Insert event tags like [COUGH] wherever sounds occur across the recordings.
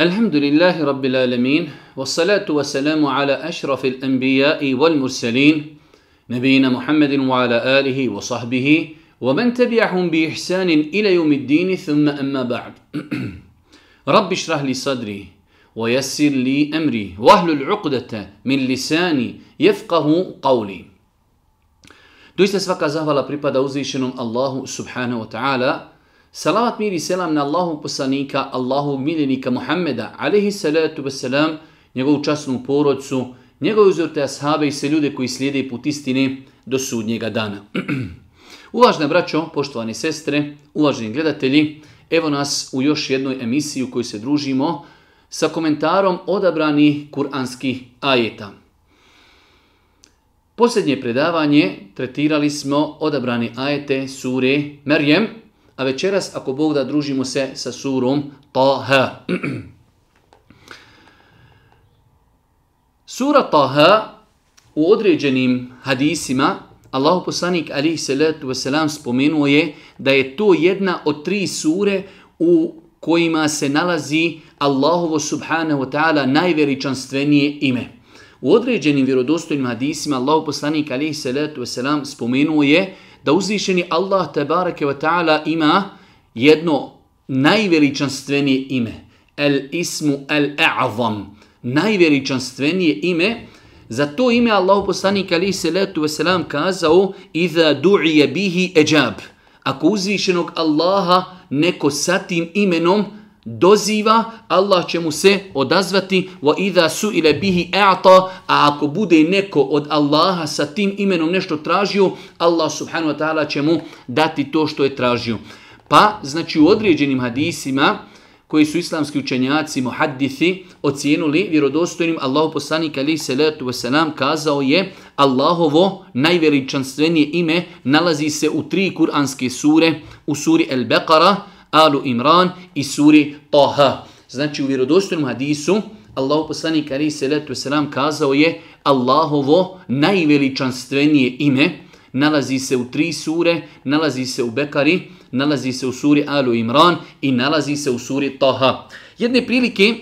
الحمد لله رب العالمين والصلاة والسلام على أشرف الأنبياء والمرسلين نبينا محمد وعلى آله وصحبه ومن تبعهم بإحسان إلى يوم الدين ثم أما بعد [CLEARS THROAT] رب اشرح لي صدري ويسر لي أمري واهل العقدة من لساني يفقه قولي دوست svaka زهوالا بريبا uzvišenom الله سبحانه وتعالى Salavat mir i selam na Allahu poslanika, Allahu miljenika Muhammeda, alaihi salatu wa salam, njegovu časnu porodcu, njegove uzorte ashave i se ljude koji slijede put istine do sudnjega dana. [CLEARS THROAT] Uvažne braćo, poštovane sestre, uvaženi gledatelji, evo nas u još jednoj emisiji u kojoj se družimo sa komentarom odabrani kuranskih ajeta. Posljednje predavanje tretirali smo odabrani ajete sure Merjem, A večeras, ako Bog da, družimo se sa surom Taha. [CLEARS THROAT] Sura Taha u određenim hadisima Allah poslanik alihi salatu wasalam spomenuo je da je to jedna od tri sure u kojima se nalazi Allahovo subhanahu wa ta'ala najveličanstvenije ime. U određenim vjerodostojnim hadisima Allah poslanik alihi salatu wasalam spomenuo je da uzvišeni Allah tebareke ve taala ima jedno najveličanstvenije ime el ismu el a'zam najveličanstvenije ime za to ime Allahu poslanik ali se letu selam kazao iza du'i bihi ejab ako uzvišenog Allaha neko sa tim imenom doziva, Allah će mu se odazvati wa idha su ile bihi a'ta, a ako bude neko od Allaha sa tim imenom nešto tražio, Allah subhanahu wa ta'ala će mu dati to što je tražio. Pa, znači u određenim hadisima koji su islamski učenjaci muhaddisi ocijenuli vjerodostojnim Allahu poslanik ali se letu ve selam kazao je Allahovo najveličanstvenije ime nalazi se u tri kuranske sure u suri El Beqara Alu Imran i suri Taha. Znači u vjerodostojnom hadisu Allahu poslanik Ali Seletu Selam kazao je Allahovo najveličanstvenije ime nalazi se u tri sure, nalazi se u Bekari, nalazi se u suri Alu Imran i nalazi se u suri Taha. Jedne prilike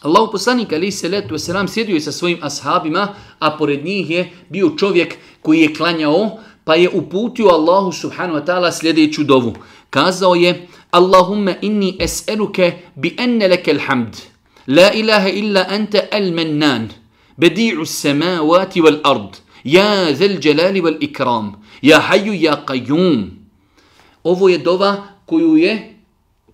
Allahu poslanik Ali Seletu Selam sjedio je sa svojim ashabima, a pored njih je bio čovjek koji je klanjao, pa je uputio Allahu subhanu wa ta'ala sljedeću dovu kazao je Allahumma inni es'eluke bi enne leke alhamd. La ilaha illa anta al-mannan. Bedi'u samavati wal ard. Ja zel jalali wal ikram. Ja hayu ja qayyum. Ovo je dova koju je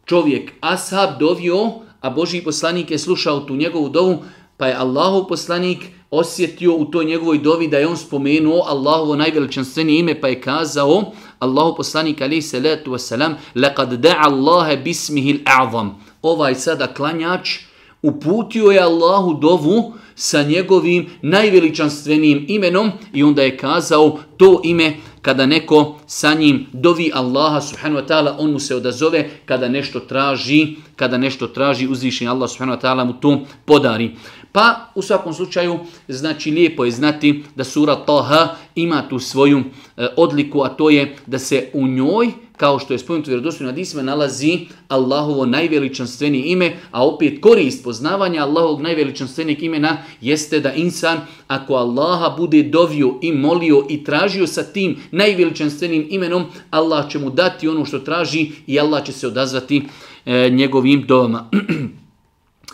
čovjek ashab dovio, a Boži poslanik je slušao tu njegovu dovu, pa je Allahov poslanik osjetio u toj njegovoj dovi da je on spomenuo Allahovo najveličanstvenije ime, pa je kazao, Allahu poslanik alaihi salatu wasalam lekad da'a Allahe bismihi l'a'zam. Ovaj sada klanjač uputio je Allahu dovu sa njegovim najveličanstvenijim imenom i onda je kazao to ime kada neko sa njim dovi Allaha subhanahu wa ta'ala, on mu se odazove kada nešto traži, kada nešto traži uzvišenje Allaha subhanahu wa ta'ala mu to podari. Pa u svakom slučaju, znači lijepo je znati da sura Taha ima tu svoju e, odliku, a to je da se u njoj, kao što je spomenuto vjerodostojno hadisima, nalazi Allahovo najveličanstvenije ime, a opet korist poznavanja Allahovog najveličanstvenijeg imena jeste da insan, ako Allaha bude dovio i molio i tražio sa tim najveličanstvenim imenom, Allah će mu dati ono što traži i Allah će se odazvati e, njegovim dovama. [CLEARS THROAT]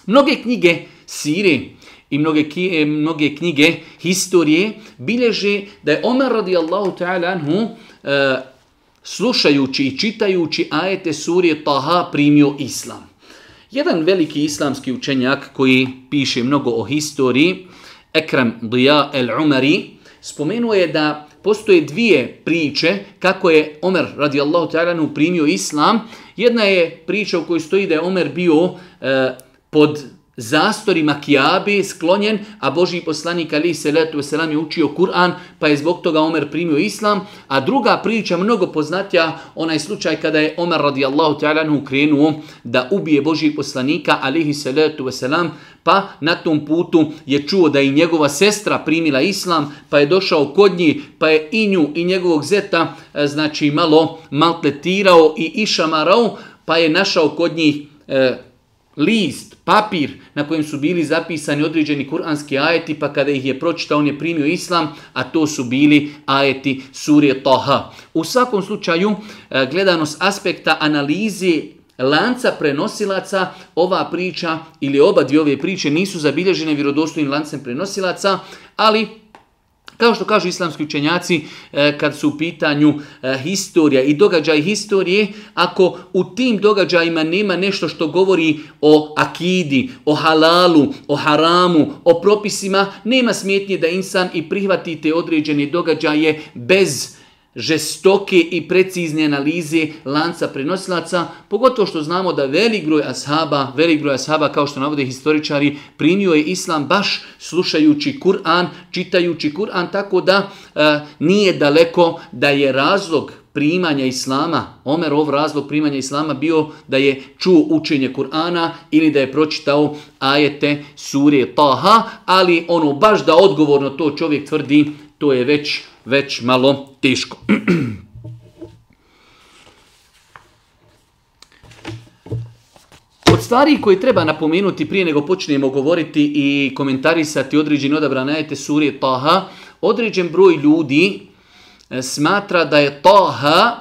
mnoge knjige Siri i mnoge, e, mnoge knjige historije bilježe da je Omar radijallahu ta'ala anhu e, slušajući i čitajući ajete surije Taha primio islam. Jedan veliki islamski učenjak koji piše mnogo o historiji, Ekrem Dija El Umari, spomenuo je da postoje dvije priče kako je Omer radijallahu ta'alanu primio islam. Jedna je priča u kojoj stoji da je Omer bio e, pod zastorima Kijabe sklonjen, a Boži poslanik Ali Seletu Veselam je učio Kur'an, pa je zbog toga Omer primio Islam. A druga priča, mnogo poznatija, onaj slučaj kada je Omer radijallahu ta'ala krenuo da ubije Boži poslanika Ali Seletu Veselam, pa na tom putu je čuo da i njegova sestra primila Islam, pa je došao kod njih, pa je i nju i njegovog zeta e, znači malo maltretirao i išamarao, pa je našao kod njih e, list papir na kojem su bili zapisani određeni kuranski ajeti, pa kada ih je pročitao, on je primio islam, a to su bili ajeti surje Toha. U svakom slučaju, e, gledano s aspekta analize lanca prenosilaca, ova priča ili oba dvije ove priče nisu zabilježene vjerodostojnim lancem prenosilaca, ali Kao što kažu islamski učenjaci e, kad su u pitanju e, historija i događaj historije, ako u tim događajima nema nešto što govori o akidi, o halalu, o haramu, o propisima, nema smjetnje da insan i prihvatite određene događaje bez žestoke i precizne analize lanca prenosilaca, pogotovo što znamo da velik broj ashaba, velik broj ashaba, kao što navode historičari, primio je islam baš slušajući Kur'an, čitajući Kur'an, tako da e, nije daleko da je razlog primanja islama, Omerov razlog primanja islama bio da je čuo učenje Kur'ana ili da je pročitao ajete surije Taha, ali ono baš da odgovorno to čovjek tvrdi, to je već već malo teško. Od stvari koje treba napomenuti prije nego počnemo govoriti i komentarisati određeni odabranajete surije Taha, određen broj ljudi e, smatra da je Taha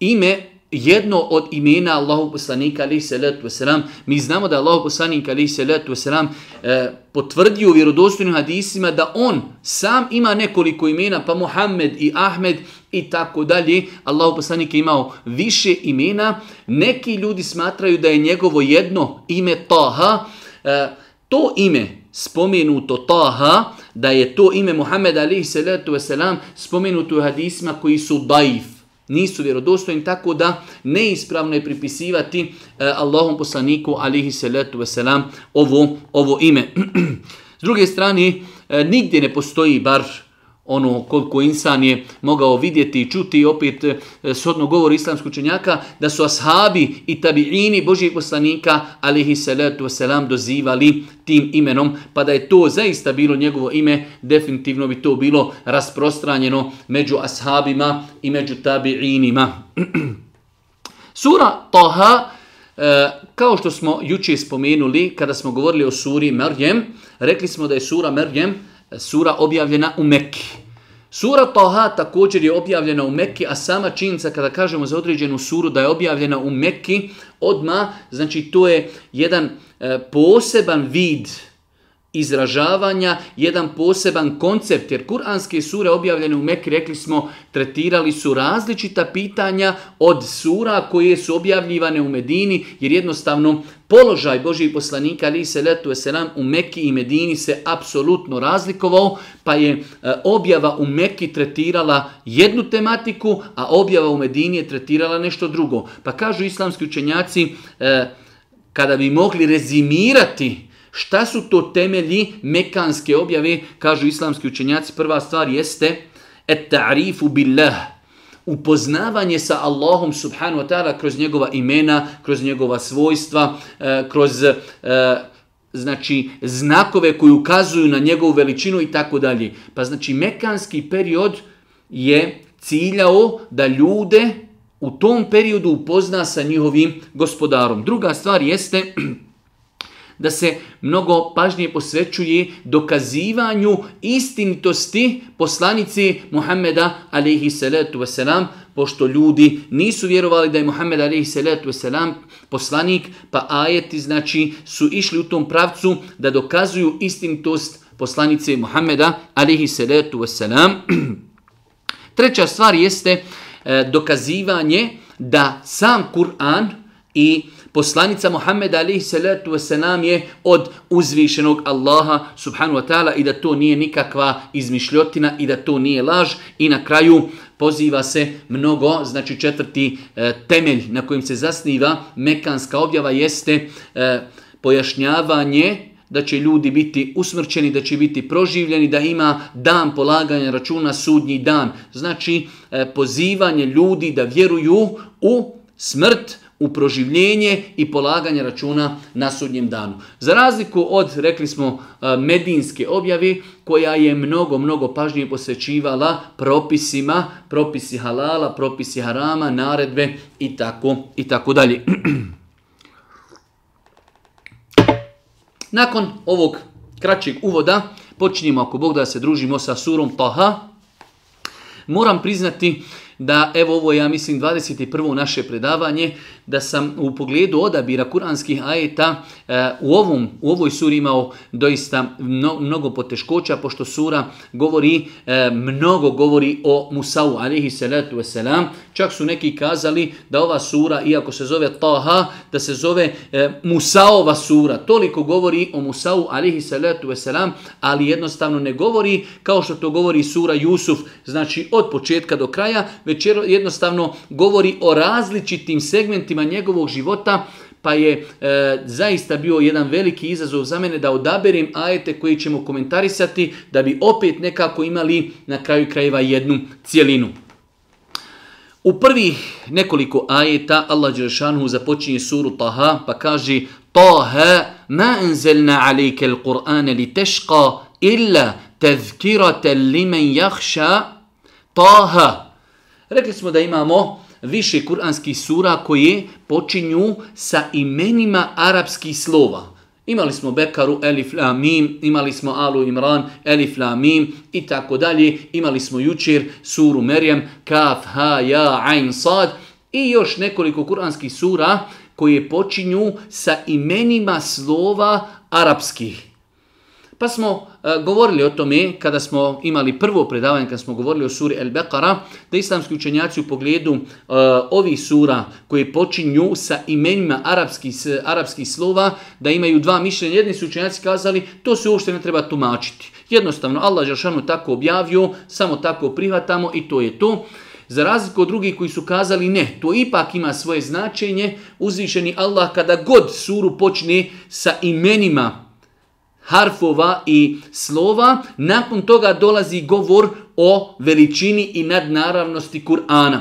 ime jedno od imena Allahu poslanika alaihi salatu wasalam. Mi znamo da Allahu poslanik alaihi salatu wasalam e, potvrdio u vjerodostojnim hadisima da on sam ima nekoliko imena, pa Muhammed i Ahmed i tako dalje. Allahu poslanik je imao više imena. Neki ljudi smatraju da je njegovo jedno ime Taha. E, to ime spomenuto Taha, da je to ime Muhammed alaihi salatu wasalam spomenuto u hadisima koji su daif nisu vjerodostojni, tako da neispravno je pripisivati e, Allahom poslaniku, alihi salatu veselam, ovo, ovo ime. [CLEARS THROAT] S druge strane, e, nigdje ne postoji bar ono koliko insan je mogao vidjeti i čuti opet e, sodno govor islamsku učenjaka da su ashabi i tabiini Božijeg poslanika alihi salatu wasalam dozivali tim imenom pa da je to zaista bilo njegovo ime definitivno bi to bilo rasprostranjeno među ashabima i među tabiinima [CLEARS THROAT] Sura Taha e, kao što smo juče spomenuli kada smo govorili o suri Merjem rekli smo da je sura Merjem e, sura objavljena u Mekki Sura Taha također je objavljena u Mekki, a sama činjenica kada kažemo za određenu suru da je objavljena u Mekki, odma, znači to je jedan e, poseban vid izražavanja jedan poseban koncept, jer kuranske sure objavljene u Mekri, rekli smo, tretirali su različita pitanja od sura koje su objavljivane u Medini, jer jednostavno položaj Božih poslanika ali se letu eseram u Mekki i Medini se apsolutno razlikovao, pa je e, objava u Mekki tretirala jednu tematiku, a objava u Medini je tretirala nešto drugo. Pa kažu islamski učenjaci, e, kada bi mogli rezimirati Šta su to temelji mekanske objave? Kažu islamski učenjaci, prva stvar jeste et-ta'rifu billah, upoznavanje sa Allahom subhanu wa ta'ala kroz njegova imena, kroz njegova svojstva, eh, kroz eh, znači znakove koji ukazuju na njegovu veličinu i tako dalje. Pa znači mekanski period je ciljao da ljude u tom periodu upozna sa njihovim gospodarom. Druga stvar jeste da se mnogo pažnije posvećuje dokazivanju istinitosti poslanici Muhammeda alaihi salatu wasalam, pošto ljudi nisu vjerovali da je Muhammed alaihi salatu wasalam poslanik, pa ajeti znači su išli u tom pravcu da dokazuju istinitost poslanice Muhammeda alaihi salatu wasalam. [CLEARS THROAT] Treća stvar jeste e, dokazivanje da sam Kur'an i e, poslanica Muhammed alihi salatu wasalam je od uzvišenog Allaha subhanu wa ta'ala i da to nije nikakva izmišljotina i da to nije laž i na kraju poziva se mnogo, znači četvrti e, temelj na kojim se zasniva mekanska objava jeste e, pojašnjavanje da će ljudi biti usmrćeni, da će biti proživljeni, da ima dan polaganja računa, sudnji dan. Znači, e, pozivanje ljudi da vjeruju u smrt, u proživljenje i polaganje računa na sudnjem danu. Za razliku od, rekli smo, e, medinske objave koja je mnogo, mnogo pažnije posvećivala propisima, propisi halala, propisi harama, naredbe i tako, i tako dalje. [CLEARS THROAT] Nakon ovog kraćeg uvoda, počinjemo ako Bog da se družimo sa surom Taha, moram priznati da evo ovo ja mislim 21. naše predavanje, da sam u pogledu odabira kuranskih ajeta e, u, ovom, u ovoj suri imao doista mno, mnogo poteškoća, pošto sura govori, e, mnogo govori o Musa'u, alihi salatu wasalam. Čak su neki kazali da ova sura, iako se zove Taha, da se zove e, Musa'ova sura. Toliko govori o Musa'u, alihi salatu wasalam, ali jednostavno ne govori kao što to govori sura Jusuf, znači od početka do kraja, već jednostavno govori o različitim segmentima detaljima njegovog života, pa je e, zaista bio jedan veliki izazov za mene da odaberim ajete koji ćemo komentarisati da bi opet nekako imali na kraju krajeva jednu cijelinu. U prvih nekoliko ajeta Allah Đeršanhu započinje suru Taha pa kaže Taha ma enzelna alike l'Qur'ane li teška illa tevkirate limen jahša Taha. Rekli smo da imamo više kuranskih sura koje počinju sa imenima arapskih slova. Imali smo Bekaru, Elif, La, Mim, imali smo Alu, Imran, Elif, La, Mim i tako dalje. Imali smo jučer suru Merjem, Kaf, Ha, Ja, Ain, Sad i još nekoliko kuranskih sura koje počinju sa imenima slova arapskih. Pa smo E, govorili o tome kada smo imali prvo predavanje, kada smo govorili o suri El-Bekara, da islamski učenjaci u pogledu uh, ovih sura koje počinju sa imenjima arapskih arapski slova, da imaju dva mišljenja. Jedni su učenjaci kazali, to se uopšte ne treba tumačiti. Jednostavno, Allah Žešanu tako objavio, samo tako prihvatamo i to je to. Za razliku od drugih koji su kazali ne, to ipak ima svoje značenje, uzvišeni Allah kada god suru počne sa imenima harfova i slova. Nakon toga dolazi govor o veličini i nadnaravnosti Kur'ana.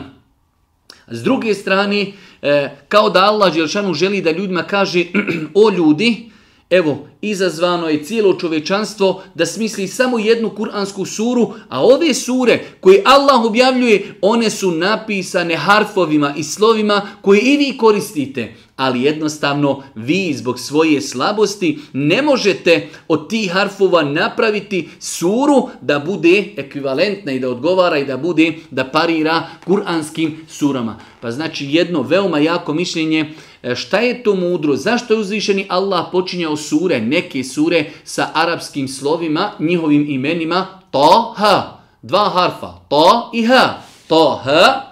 S druge strane, eh, kao da Allah Želšanu želi da ljudima kaže [CLEARS THROAT] o ljudi, Evo, izazvano je cijelo čovečanstvo da smisli samo jednu kuransku suru, a ove sure koje Allah objavljuje, one su napisane harfovima i slovima koje i vi koristite. Ali jednostavno, vi zbog svoje slabosti ne možete od tih harfova napraviti suru da bude ekvivalentna i da odgovara i da bude da parira kuranskim surama. Pa znači jedno veoma jako mišljenje, E, šta je to mudro, zašto je uzvišeni Allah počinjao sure, neke sure sa arapskim slovima, njihovim imenima, to, ha, dva harfa, to i ha, to, ha,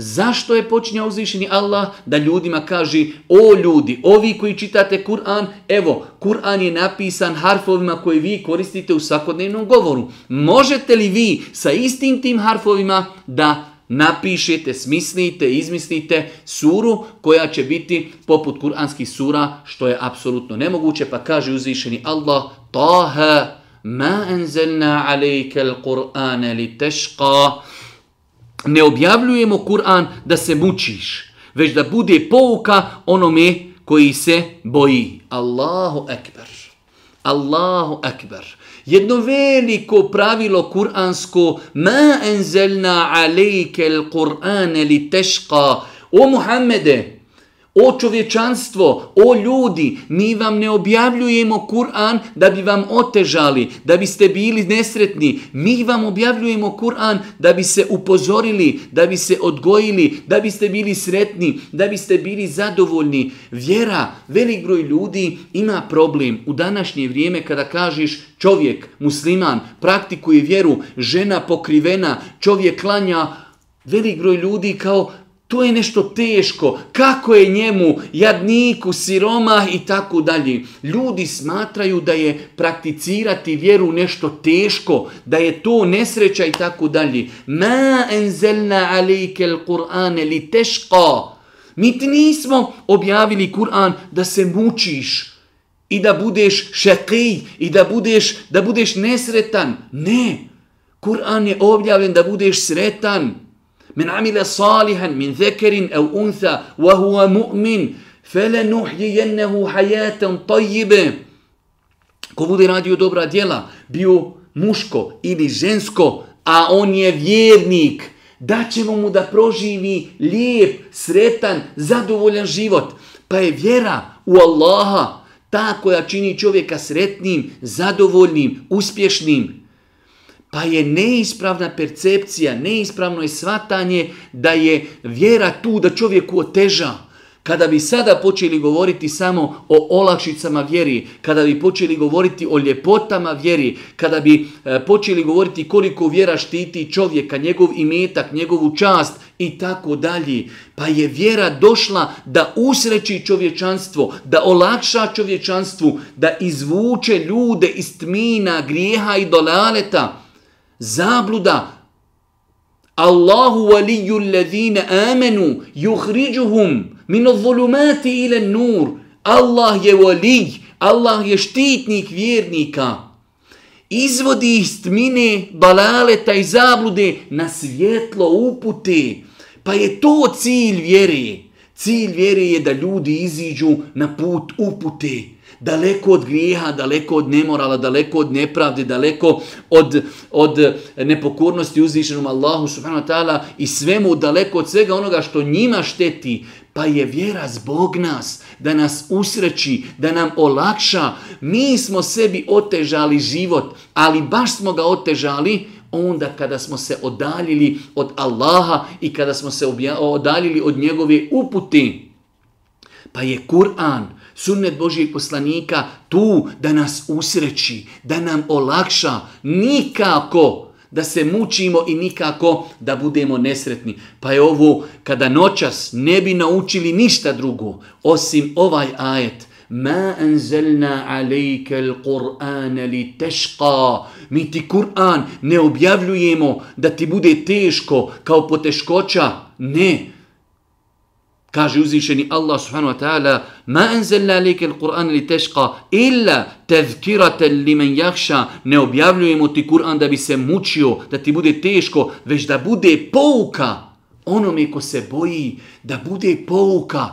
Zašto je počinjao uzvišeni Allah da ljudima kaže o ljudi, ovi koji čitate Kur'an, evo, Kur'an je napisan harfovima koje vi koristite u svakodnevnom govoru. Možete li vi sa istim tim harfovima da napišete, smislite, izmislite suru koja će biti poput kuranskih sura, što je apsolutno nemoguće, pa kaže uzvišeni Allah, Taha, ma enzelna alejke l'Qur'ane li teška, ne objavljujemo Kur'an da se mučiš, već da bude pouka onome koji se boji. Allahu akbar. Allahu akbar. jedno veliko pravilo kuransko ma enzelna alejke il Kur'ane li teška o Muhammede O čovječanstvo, o ljudi, mi vam ne objavljujemo Kur'an da bi vam otežali, da biste bili nesretni. Mi vam objavljujemo Kur'an da bi se upozorili, da bi se odgojili, da biste bili sretni, da biste bili zadovoljni. Vjera, velik broj ljudi ima problem u današnje vrijeme kada kažeš čovjek, musliman, praktikuje vjeru, žena pokrivena, čovjek klanja, velik broj ljudi kao To je nešto teško. Kako je njemu, jadniku, siromah i tako dalje. Ljudi smatraju da je prakticirati vjeru nešto teško, da je to nesreća i tako dalje. Ma enzelna alike il Kur'ane li teško. Mi ti nismo objavili Kur'an da se mučiš i da budeš šekij i da budeš, da budeš nesretan. Ne. Kur'an je objavljen da budeš sretan. Ne. من عمل صالحا من ذكر أو أنثى وهو مؤمن فلنحيينه حياة طيبة ko bude radio dobra djela, bio muško ili žensko, a on je vjernik, da ćemo mu da proživi lijep, sretan, zadovoljan život. Pa je vjera u Allaha ta koja čini čovjeka sretnim, zadovoljnim, uspješnim pa je neispravna percepcija, neispravno je svatanje da je vjera tu da čovjeku oteža. Kada bi sada počeli govoriti samo o olakšicama vjeri, kada bi počeli govoriti o ljepotama vjeri, kada bi e, počeli govoriti koliko vjera štiti čovjeka, njegov imetak, njegovu čast i tako dalje, pa je vjera došla da usreći čovječanstvo, da olakša čovječanstvu, da izvuče ljude iz tmina, grijeha i dolaleta, zabluda. Allahu waliyu alladhina amanu yukhrijuhum min adh-dhulumati ila an-nur. Allah je wali, Allah je štitnik vjernika. Izvodi ih tmine, balaleta i zablude na svjetlo upute. Pa je to cilj vjere. Cilj vjere je da ljudi iziđu na put upute daleko od grijeha, daleko od nemorala, daleko od nepravde, daleko od, od nepokornosti uzvišenom Allahu subhanahu wa ta'ala i svemu daleko od svega onoga što njima šteti, pa je vjera zbog nas da nas usreći, da nam olakša. Mi smo sebi otežali život, ali baš smo ga otežali onda kada smo se odaljili od Allaha i kada smo se odaljili od njegove upute. Pa je Kur'an, sunnet Božijeg poslanika tu da nas usreći, da nam olakša, nikako da se mučimo i nikako da budemo nesretni. Pa je ovo kada noćas ne bi naučili ništa drugo osim ovaj ajet. Ma anzelna alejke l'Qur'an li teška. Mi ti Kur'an ne objavljujemo da ti bude teško kao poteškoća. Ne, ne. Kaže uzvišeni Allah subhanahu wa ta'ala Ma enzella lijeke l'Quran li teška illa tevkirate li men jahša ne objavljujemo ti Kur'an da bi se mučio, da ti bude teško, već da bude pouka onome ko se boji, da bude pouka.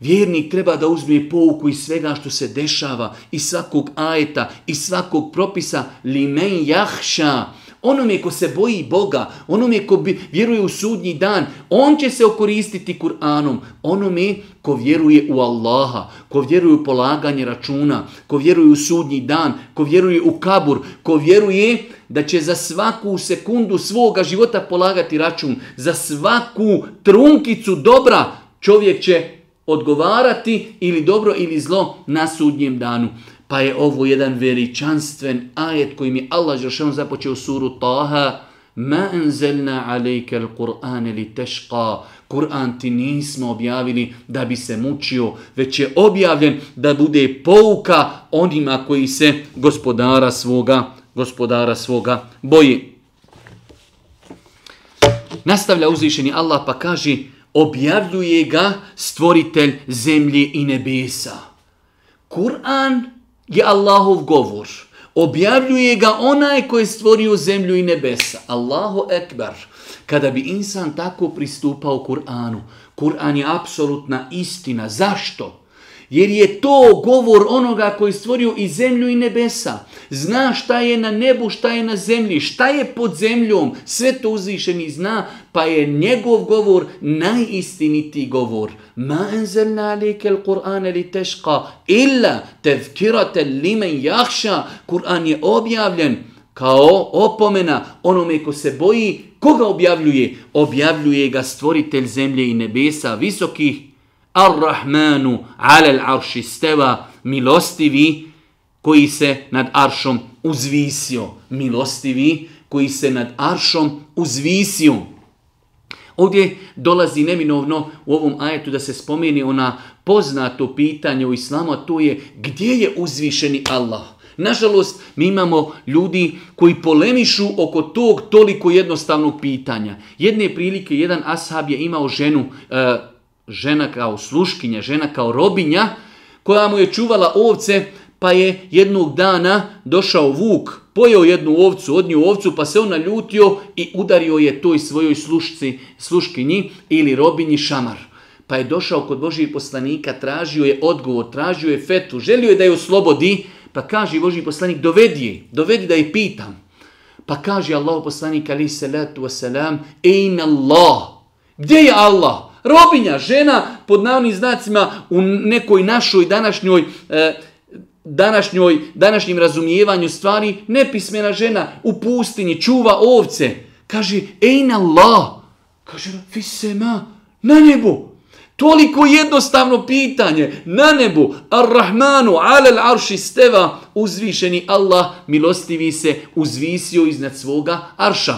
Vjernik treba da uzme pouku iz svega što se dešava, iz svakog ajeta, iz svakog propisa li men jahša. Onome ko se boji Boga, onome ko bi, vjeruje u sudnji dan, on će se okoristiti Kur'anom. Onome ko vjeruje u Allaha, ko vjeruje u polaganje računa, ko vjeruje u sudnji dan, ko vjeruje u kabur, ko vjeruje da će za svaku sekundu svoga života polagati račun, za svaku trunkicu dobra čovjek će odgovarati ili dobro ili zlo na sudnjem danu pa je ovo jedan veličanstven ajet kojim je Allah Žešan započeo suru Taha, Ma anzelna alejke al-Qur'an li teška, Kur'an ti nismo objavili da bi se mučio, već je objavljen da bude pouka onima koji se gospodara svoga, gospodara svoga boji. Nastavlja uzvišeni Allah pa kaže, objavljuje ga stvoritelj zemlje i nebesa. Kur'an je Allahov govor. Objavljuje ga onaj koji je stvorio zemlju i nebesa. Allahu Ekber. Kada bi insan tako pristupao Kur'anu, Kur'an je apsolutna istina. Zašto? Jer je to govor onoga koji stvorio i zemlju i nebesa zna šta je na nebu, šta je na zemlji, šta je pod zemljom, sve to uzvišeni zna, pa je njegov govor najistiniti govor. Ma enzelna alike Kur'an ili teška, illa tevkirate limen jahša, Kur'an je objavljen kao opomena onome ko se boji, koga objavljuje? Objavljuje ga stvoritelj zemlje i nebesa visokih, Ar-Rahmanu, alel arši steva, milostivi, milostivi, koji se nad aršom uzvisio, milostivi, koji se nad aršom uzvisio. Ovdje dolazi neminovno u ovom ajetu da se spomeni ona poznato pitanje u islamu, a to je gdje je uzvišeni Allah? Nažalost, mi imamo ljudi koji polemišu oko tog toliko jednostavnog pitanja. Jedne prilike, jedan ashab je imao ženu, e, žena kao sluškinja, žena kao robinja, koja mu je čuvala ovce pa je jednog dana došao vuk, pojeo jednu ovcu, odnio ovcu, pa se on naljutio i udario je toj svojoj slušci, sluškinji ili robinji šamar. Pa je došao kod Božijeg poslanika, tražio je odgovor, tražio je fetu, želio je da je oslobodi, pa kaže Božiji poslanik, dovedi je, dovedi da je pitam. Pa kaže Allah poslanik, ali salatu wasalam, ejn Allah, gdje je Allah? Robinja, žena, pod navnim znacima, u nekoj našoj današnjoj, eh, današnjoj, današnjim razumijevanju stvari, nepismena žena u pustinji čuva ovce. Kaže, ejna Allah. Kaže, fisema, na nebu. Toliko jednostavno pitanje. Na nebu, ar-Rahmanu, alel arši steva, uzvišeni Allah, milostivi se, uzvisio iznad svoga arša.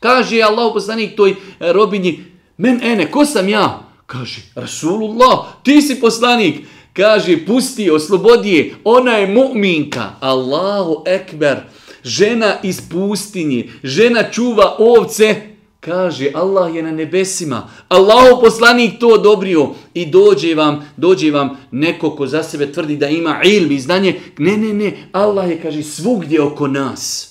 Kaže Allah poslanik toj e, robinji, men ene, ko sam ja? Kaže, Rasulullah, ti si poslanik. Poslanik kaže, pusti, oslobodi je, ona je mu'minka, Allahu ekber, žena iz pustinje, žena čuva ovce, kaže, Allah je na nebesima, Allahu poslanik to odobrio i dođe vam, dođe vam neko ko za sebe tvrdi da ima ilm i znanje, ne, ne, ne, Allah je, kaže, svugdje oko nas,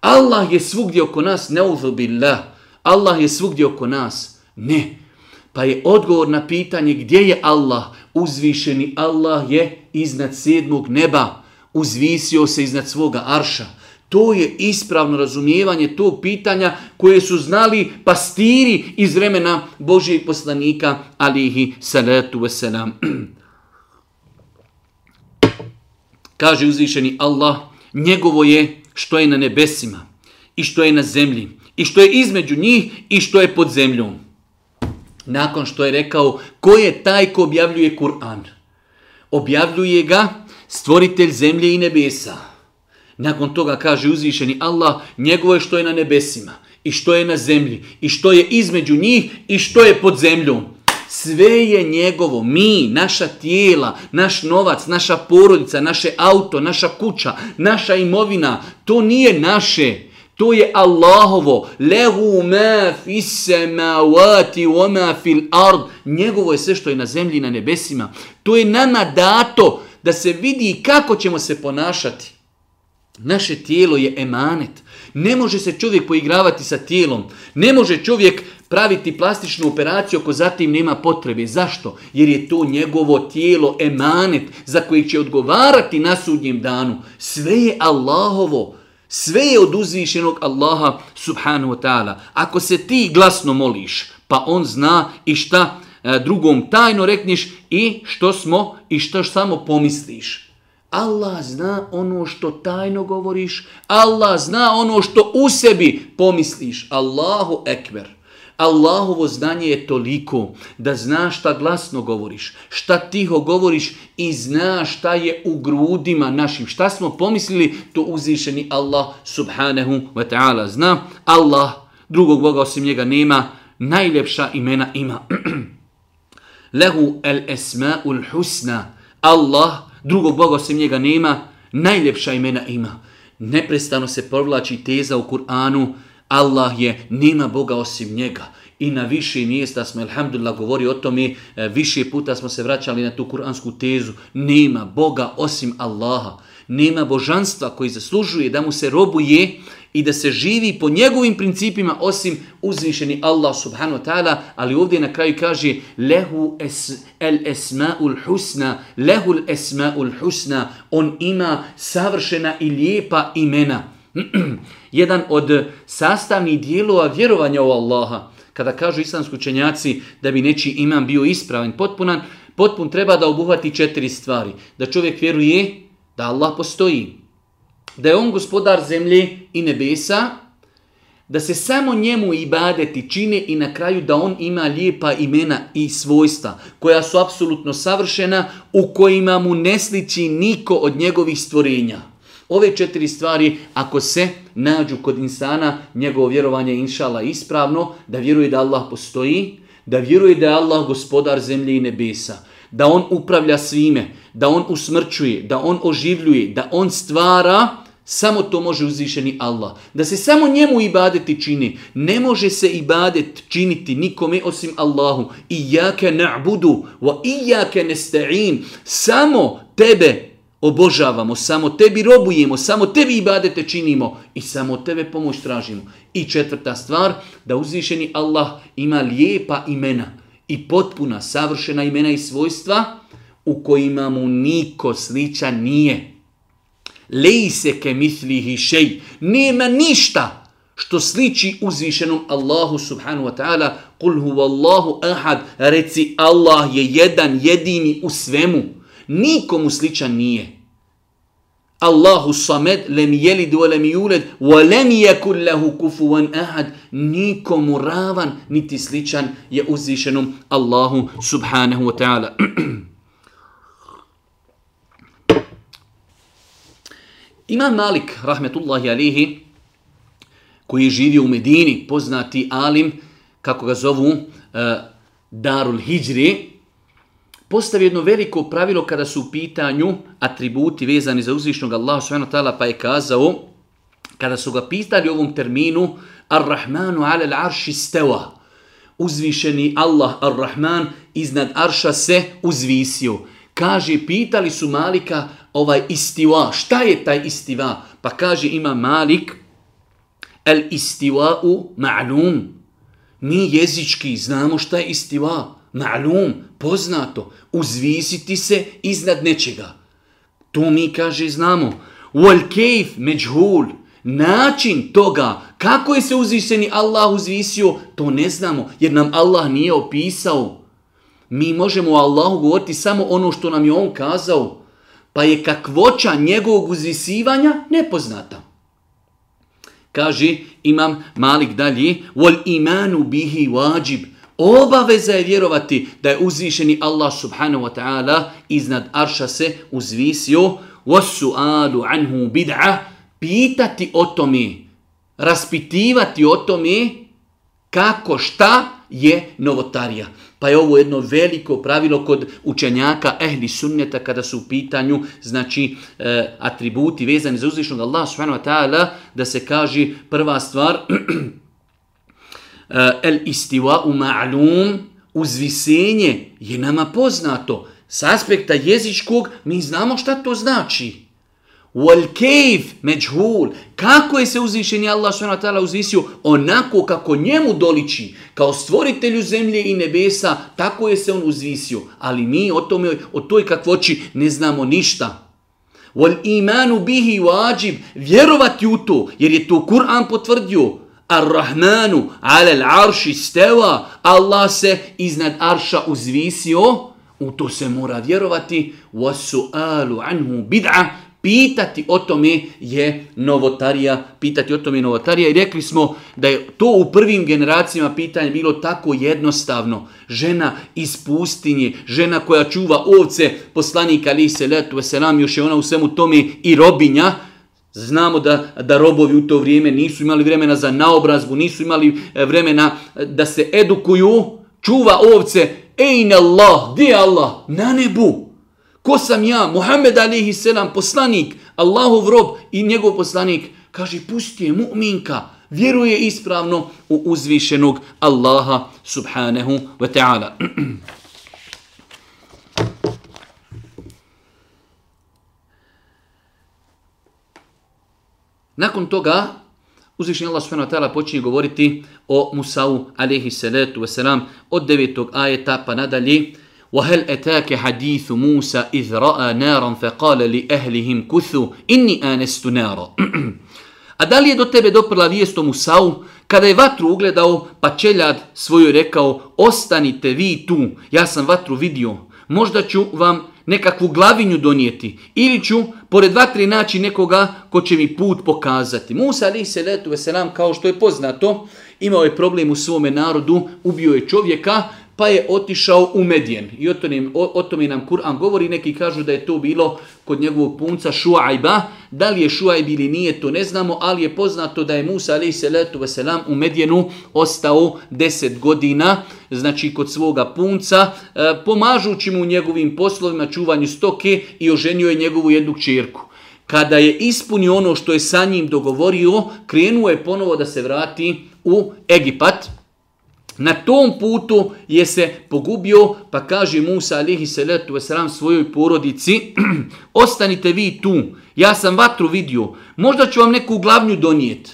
Allah je svugdje oko nas, ne uzubillah, Allah je svugdje oko nas, ne, Pa je odgovor na pitanje gdje je Allah, uzvišeni Allah je iznad sedmog neba, uzvisio se iznad svoga arša. To je ispravno razumijevanje tog pitanja koje su znali pastiri iz vremena Božijeg poslanika, alihi salatu wasalam. [CLEARS THROAT] Kaže uzvišeni Allah, njegovo je što je na nebesima i što je na zemlji i što je između njih i što je pod zemljom. Nakon što je rekao ko je taj ko objavljuje Kur'an? Objavljuje ga stvoritelj zemlje i nebesa. Nakon toga kaže uzvišeni Allah njegovo je što je na nebesima i što je na zemlji i što je između njih i što je pod zemljom. Sve je njegovo, mi, naša tijela, naš novac, naša porodica, naše auto, naša kuća, naša imovina, to nije naše. To je Allahovo. Lehu ma fisse ma wati wa ma fil ard. Njegovo je sve što je na zemlji i na nebesima. To je nama dato da se vidi kako ćemo se ponašati. Naše tijelo je emanet. Ne može se čovjek poigravati sa tijelom. Ne može čovjek praviti plastičnu operaciju ako zatim nema potrebe. Zašto? Jer je to njegovo tijelo emanet za koje će odgovarati na sudnjem danu. Sve je Allahovo. Allahovo. Sve je od uzvišenog Allaha subhanahu wa ta'ala. Ako se ti glasno moliš, pa on zna i šta e, drugom tajno rekneš i što smo i što samo pomisliš. Allah zna ono što tajno govoriš. Allah zna ono što u sebi pomisliš. Allahu ekber. Allahovo znanje je toliko da znaš šta glasno govoriš, šta tiho govoriš i znaš šta je u grudima našim. Šta smo pomislili, to uzvišeni Allah subhanahu wa ta'ala zna. Allah, drugog Boga osim njega nema, najljepša imena ima. [CLEARS THROAT] Lehu el esma'ul husna. Allah, drugog Boga osim njega nema, najljepša imena ima. Neprestano se provlači teza u Kur'anu, Allah je, nema Boga osim njega. I na više mjesta smo, alhamdulillah, govori o tome, e, više puta smo se vraćali na tu kuransku tezu. Nema Boga osim Allaha. Nema božanstva koji zaslužuje da mu se robuje i da se živi po njegovim principima osim uzvišeni Allah subhanahu wa ta'ala, ali ovdje na kraju kaže lehu es, el esma'ul husna, lehu el esma'ul husna, on ima savršena i lijepa imena. [CLEARS THROAT] jedan od sastavnih dijelova vjerovanja u Allaha. Kada kažu islamski učenjaci da bi neći imam bio ispravan, potpunan, potpun treba da obuhvati četiri stvari. Da čovjek vjeruje da Allah postoji, da je on gospodar zemlje i nebesa, da se samo njemu ibadeti čine i na kraju da on ima lijepa imena i svojstva koja su apsolutno savršena u kojima mu ne sliči niko od njegovih stvorenja. Ove četiri stvari, ako se nađu kod insana, njegovo vjerovanje inšala ispravno, da vjeruje da Allah postoji, da vjeruje da je Allah gospodar zemlje i nebesa, da on upravlja svime, da on usmrćuje, da on oživljuje, da on stvara, samo to može uzvišeni Allah. Da se samo njemu ibadeti čini, ne može se ibadet činiti nikome osim Allahu. Iyake na'budu wa iyake nesta'in. Samo tebe obožavamo, samo tebi robujemo, samo tebi ibadete činimo i samo tebe pomoć tražimo. I četvrta stvar, da uzvišeni Allah ima lijepa imena i potpuna savršena imena i svojstva u kojima mu niko sličan nije. Lej se ke mislihi šej, nema ništa što sliči uzvišenom Allahu subhanu wa ta'ala, kul huvallahu ahad, reci Allah je jedan jedini u svemu nikomu sličan nije. Allahu samed lem jelid wa lem yulad wa lem yakul lahu kufuwan ahad nikomu ravan niti sličan je uzvišenom Allahu subhanahu wa ta'ala. [CLEARS THROAT] Imam Malik rahmetullahi alihi koji živi u Medini, poznati alim kako ga zovu uh, Darul Hijri, postavio jedno veliko pravilo kada su u pitanju atributi vezani za uzvišnjog Allaha subhanahu wa ta'ala pa je kazao kada su ga pitali ovom terminu Ar-Rahmanu ala l'arši steva uzvišeni Allah Ar-Rahman iznad arša se uzvisio. Kaže, pitali su Malika ovaj istiva. Šta je taj istiva? Pa kaže, ima Malik el istiva u ma'lum. Mi jezički znamo šta je istiva ma'lum, poznato, uzvisiti se iznad nečega. To mi kaže znamo. Wal kejf međhul, način toga kako je se uzvišeni Allah uzvisio, to ne znamo jer nam Allah nije opisao. Mi možemo o Allahu govoriti samo ono što nam je On kazao, pa je kakvoća njegovog uzvisivanja nepoznata. Kaže imam Malik dalje, wal imanu bihi wajib, obaveza je vjerovati da je uzvišeni Allah subhanahu wa ta'ala iznad arša se uzvisio wasu'alu anhu bid'a pitati o tome raspitivati o tome kako šta je novotarija. Pa je ovo jedno veliko pravilo kod učenjaka ehli sunneta kada su u pitanju znači e, atributi vezani za uzvišnog Allah subhanahu wa ta'ala da se kaže prva stvar [CLEARS THROAT] Eh, el istiva u ma'lum, uzvisenje je nama poznato. S aspekta jezičkog mi znamo šta to znači. Wal kejf međhul. Kako je se uzvišen je Allah s.w.t. uzvisio? Onako kako njemu doliči, kao stvoritelju zemlje i nebesa, tako je se on uzvisio. Ali mi o tome, o toj kakvoći ne znamo ništa. Wal imanu bihi wajib. Vjerovati u to, jer je to Kur'an potvrdio. Ar-Rahmanu alel arši steva, Allah se iznad arša uzvisio, u to se mora vjerovati, wasu'alu anhu bid'a, pitati o tome je novotarija, pitati o tome je novotarija i rekli smo da je to u prvim generacijama pitanje bilo tako jednostavno. Žena iz pustinje, žena koja čuva ovce, poslanika ali se letu, se nam još je ona u svemu tome i robinja, Znamo da, da robovi u to vrijeme nisu imali vremena za naobrazbu, nisu imali e, vremena e, da se edukuju, čuva ovce, ejne Allah, gdje je Allah? Na nebu. Ko sam ja? Muhammed alihi selam, poslanik, Allahov rob i njegov poslanik. Kaže, pusti je mu'minka, vjeruje ispravno u uzvišenog Allaha subhanahu wa ta'ala. [CLEARS THROAT] Nakon toga, uzvišnji Allah subhanahu wa ta'ala počinje govoriti o Musa'u alaihi salatu wasalam od devetog ajeta pa nadalje. وَهَلْ أَتَاكَ حَدِيثُ مُوسَ إِذْ رَأَ نَارًا فَقَالَ لِأَهْلِهِمْ كُثُ إِنِّي آنَسْتُ نَارًا A da li je do tebe doprla vijest o Musa'u kada je vatru ugledao pa čeljad svoju rekao ostanite vi tu, ja sam vatru vidio, možda ću vam nekakvu glavinju donijeti ili ću pored dva, tri naći nekoga ko će mi put pokazati. Musa ali se letu veselam kao što je poznato, imao je problem u svome narodu, ubio je čovjeka, pa je otišao u Medijen. I o tome, o, o tome nam Kur'an govori, neki kažu da je to bilo kod njegovog punca Šuajba, da li je Šuajb ili nije, to ne znamo, ali je poznato da je Musa a.s. u Medijenu ostao 10 godina, znači kod svoga punca, e, pomažući mu njegovim poslovima, čuvanju stoke i oženio je njegovu jednu čirku. Kada je ispunio ono što je sa njim dogovorio, krenuo je ponovo da se vrati u Egipat, Na tom putu je se pogubio, pa kaže Musa alihi salatu wasalam svojoj porodici, [CLEARS THROAT] ostanite vi tu, ja sam vatru vidio, možda ću vam neku glavnju donijeti.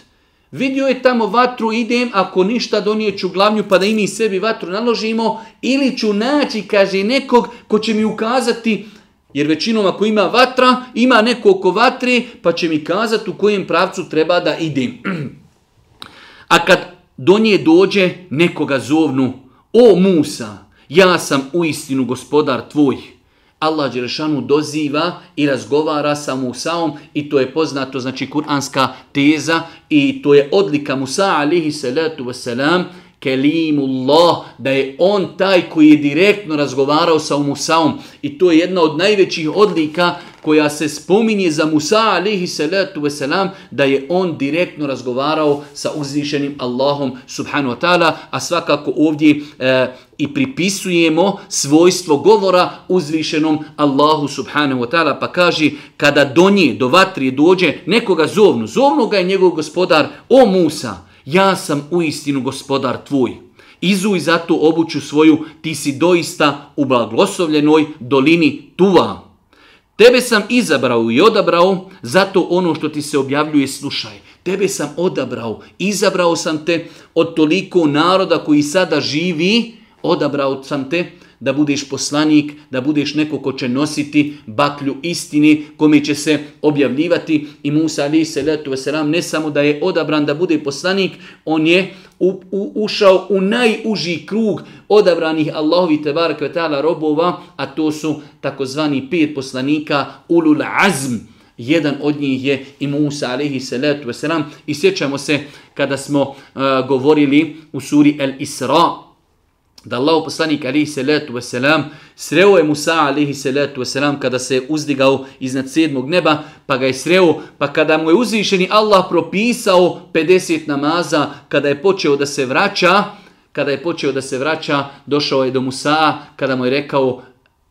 Vidio je tamo vatru, idem, ako ništa donijeću glavnju, pa da i mi sebi vatru naložimo, ili ću naći, kaže, nekog ko će mi ukazati, jer većinom ako ima vatra, ima neko oko vatre, pa će mi kazati u kojem pravcu treba da idem. [CLEARS THROAT] A kad do nje dođe nekoga zovnu, o Musa, ja sam u istinu gospodar tvoj. Allah Đerešanu doziva i razgovara sa Musaom i to je poznato, znači, kuranska teza i to je odlika Musa, alihi salatu wasalam, kelimullah, da je on taj koji je direktno razgovarao sa Musaom i to je jedna od najvećih odlika koja se spominje za Musa alihi salatu wasalam da je on direktno razgovarao sa uzvišenim Allahom subhanu wa ta'ala, a svakako ovdje e, i pripisujemo svojstvo govora uzvišenom Allahu subhanahu wa ta'ala, pa kaže kada do nje, do vatrije dođe nekoga zovnu, zovnu ga je njegov gospodar, o Musa, ja sam u istinu gospodar tvoj. Izuj za tu obuću svoju, ti si doista u blagoslovljenoj dolini Tuvam. Tebe sam izabrao i odabrao zato ono što ti se objavljuje slušaj. Tebe sam odabrao, izabrao sam te od toliko naroda koji sada živi, odabrao sam te, da budeš poslanik, da budeš neko ko će nositi baklju istine, kome će se objavljivati i Musa ali se letu veseram ne samo da je odabran da bude poslanik, on je u, u, ušao u najuži krug odabranih Allahovi tebara kvetala robova, a to su takozvani pet poslanika ulul azm. Jedan od njih je i Musa alaihi salatu wasalam. I sjećamo se kada smo uh, govorili u suri El Isra, da Allah poslanik alihi salatu wasalam sreo je Musa alihi salatu wasalam kada se je uzdigao iznad sedmog neba pa ga je sreo pa kada mu je uzvišeni Allah propisao 50 namaza kada je počeo da se vraća kada je počeo da se vraća došao je do Musa kada mu je rekao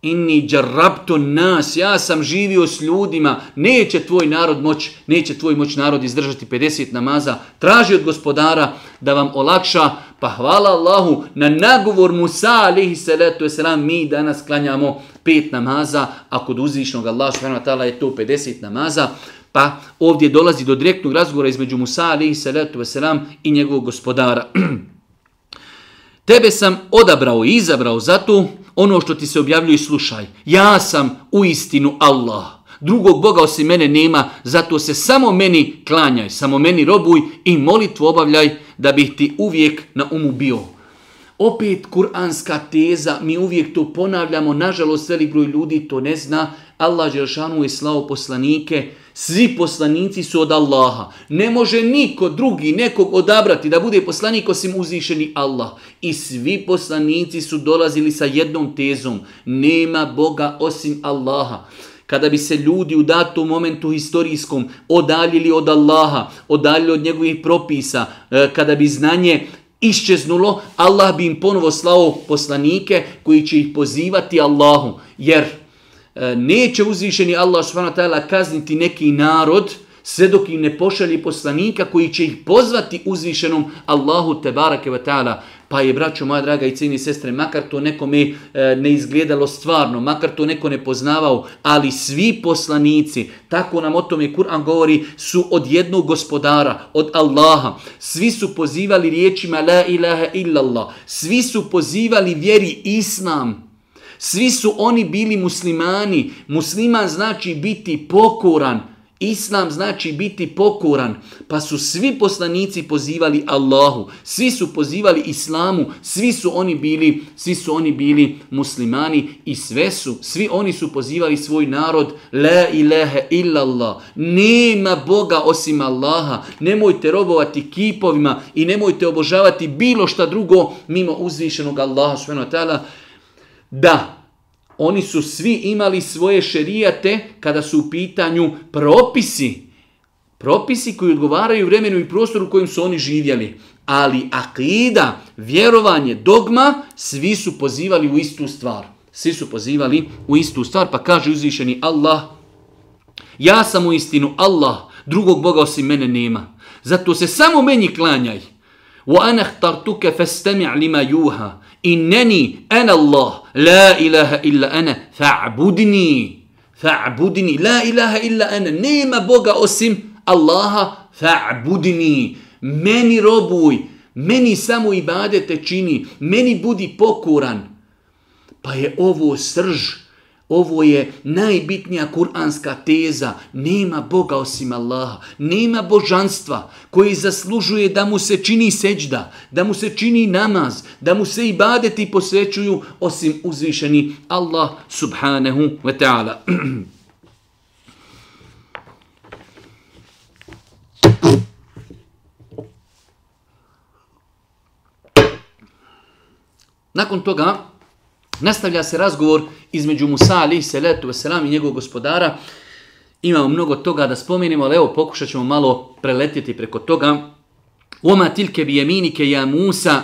inni jarrabtu nas ja sam živio s ljudima neće tvoj narod moć neće tvoj moć narod izdržati 50 namaza traži od gospodara da vam olakša Pa hvala Allahu, na nagovor Musa, alihi salatu wasalam, mi danas klanjamo pet namaza, a kod uzvišnog Allah, subhanahu wa ta'ala, je to 50 namaza. Pa ovdje dolazi do direktnog razgovora između Musa, alihi salatu wasalam, i njegovog gospodara. [CLEARS THROAT] Tebe sam odabrao i izabrao zato ono što ti se objavljuje slušaj. Ja sam u istinu Allah. Drugog Boga osim mene nema, zato se samo meni klanjaj, samo meni robuj i molitvu obavljaj da bih ti uvijek na umu bio. Opet kuranska teza, mi uvijek to ponavljamo, nažalost velik broj ljudi to ne zna, Allah Đeršanu je slao poslanike, svi poslanici su od Allaha. Ne može niko drugi nekog odabrati da bude poslanik osim uzvišeni Allah. I svi poslanici su dolazili sa jednom tezom, nema Boga osim Allaha kada bi se ljudi u datom momentu historijskom odaljili od Allaha, odaljili od njegovih propisa, e, kada bi znanje iščeznulo, Allah bi im ponovo slao poslanike koji će ih pozivati Allahu. Jer e, neće uzvišeni Allah kazniti neki narod, sve dok im ne pošalje poslanika koji će ih pozvati uzvišenom Allahu te barake ve taala pa je braćo moja draga i cijenjeni sestre makar to nekome e, ne izgledalo stvarno makar to neko ne poznavao ali svi poslanici tako nam o tome Kur'an govori su od jednog gospodara od Allaha svi su pozivali riječima la ilaha illallah svi su pozivali vjeri islam Svi su oni bili muslimani. Musliman znači biti pokoran. Islam znači biti pokoran, pa su svi poslanici pozivali Allahu, svi su pozivali islamu, svi su oni bili, svi su oni bili muslimani i sve su, svi oni su pozivali svoj narod la ilaha illa Allah. Nema boga osim Allaha. Nemojte robovati kipovima i nemojte obožavati bilo šta drugo mimo uzvišenog Allaha subhanahu wa taala. Da, oni su svi imali svoje šerijate kada su u pitanju propisi. Propisi koji odgovaraju vremenu i prostoru u kojem su oni živjeli. Ali akida, vjerovanje, dogma, svi su pozivali u istu stvar. Svi su pozivali u istu stvar, pa kaže uzvišeni Allah, ja sam u istinu Allah, drugog Boga osim mene nema. Zato se samo meni klanjaj. وأنا اخترتك فاستمع لما يوها إنني أنا الله لا إله إلا أنا فاعبدني فاعبدني لا إله إلا أنا نيم بوغا أسم الله فاعبدني مني ربوي مني سمو إبادة تشيني مني بودي بوكوران pa je ovo srž Ovo je najbitnija kuranska teza. Nema Boga osim Allaha. Nema božanstva koji zaslužuje da mu se čini seđda, da mu se čini namaz, da mu se ibadeti posvećuju osim uzvišeni Allah subhanahu wa ta'ala. [CLEARS THROAT] Nakon toga, Nastavlja se razgovor između Musa alih salatu wasalam i njegovog gospodara. Imamo mnogo toga da spomenimo, ali evo pokušat ćemo malo preletjeti preko toga. Oma tilke bi jeminike ja Musa.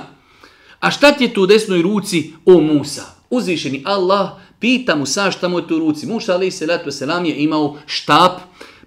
A šta ti je tu u desnoj ruci, o Musa? Uzvišeni Allah pita Musa šta mu je tu u ruci. Musa alih salatu wasalam je imao štap,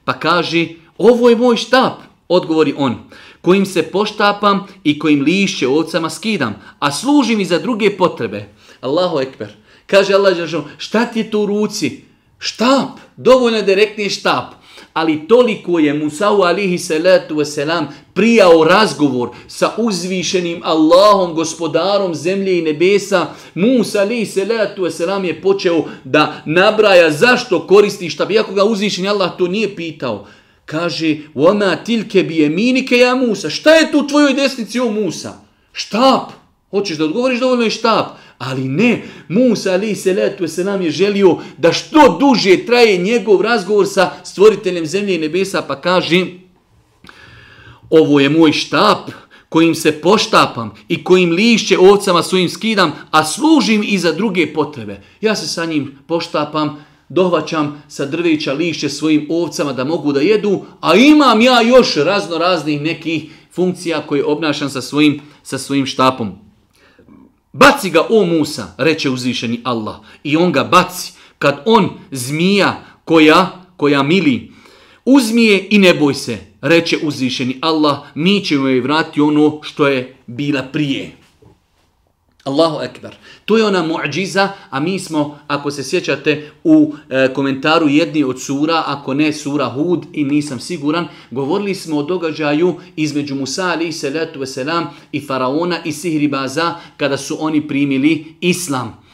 pa kaže, ovo je moj štap, odgovori on kojim se poštapam i kojim lišće ovcama skidam, a služim i za druge potrebe. Allahu ekber. Kaže Allah Đeršanu, šta ti je to u ruci? Štap, dovoljno je da rekne štap. Ali toliko je Musa u alihi salatu wasalam prijao razgovor sa uzvišenim Allahom, gospodarom zemlje i nebesa. Musa alihi salatu wasalam je počeo da nabraja zašto koristi štap. Iako ga uzvišeni Allah to nije pitao. Kaže, ona tilke bi je minike ja Musa. Šta je tu u tvojoj desnici o Musa? Štap. Hoćeš da odgovoriš dovoljno je štap. Štap. Ali ne, Musa ali se letu se nam je želio da što duže traje njegov razgovor sa stvoriteljem zemlje i nebesa, pa kaže, ovo je moj štap kojim se poštapam i kojim lišće ovcama svojim skidam, a služim i za druge potrebe. Ja se sa njim poštapam, dohvaćam sa drveća lišće svojim ovcama da mogu da jedu, a imam ja još razno raznih nekih funkcija koje obnašam sa svojim, sa svojim štapom. Baci ga o Musa, reče uzvišeni Allah. I on ga baci kad on zmija koja, koja mili. Uzmije i ne boj se, reče uzvišeni Allah. Mi ćemo joj vratiti ono što je bila prije. Allahu ekber. To je ona mu'điza, a mi smo, ako se sjećate, u e, komentaru jedni od sura, ako ne sura Hud i nisam siguran, govorili smo o događaju između Musa ali se letu veselam i Faraona i Sihribaza kada su oni primili Islam.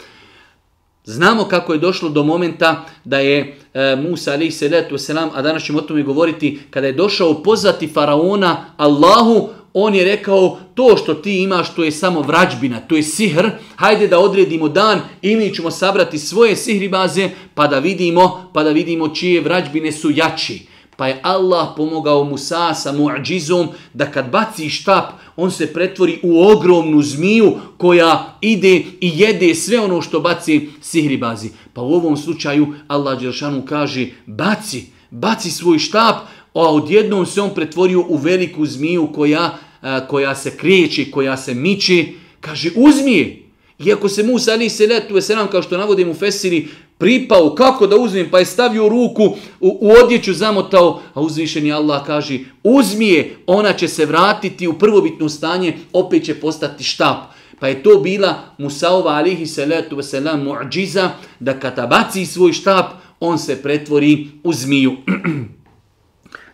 Znamo kako je došlo do momenta da je e, Musa ali se letu veselam, a danas ćemo o tome govoriti, kada je došao pozvati Faraona Allahu, on je rekao, to što ti imaš, to je samo vrađbina, to je sihr, hajde da odredimo dan i mi ćemo sabrati svoje sihribaze, pa da vidimo, pa da vidimo čije vrađbine su jači. Pa je Allah pomogao Musa sa muadžizom da kad baci štap, on se pretvori u ogromnu zmiju koja ide i jede sve ono što baci sihribazi. Pa u ovom slučaju Allah Đeršanu kaže, baci, baci svoj štap, a odjednom se on pretvorio u veliku zmiju koja, a, koja se kriječi, koja se miči. Kaže, uzmi je. Iako se Musa ali se letu, je se nam, kao što navodim u Fesiri, pripao, kako da uzmem, pa je stavio ruku u, u odjeću, zamotao, a uzvišeni Allah kaže, uzmi je, ona će se vratiti u prvobitno stanje, opet će postati štap. Pa je to bila Musaova alihi salatu wasalam mu'điza da kada baci svoj štap, on se pretvori u zmiju. [CLEARS THROAT]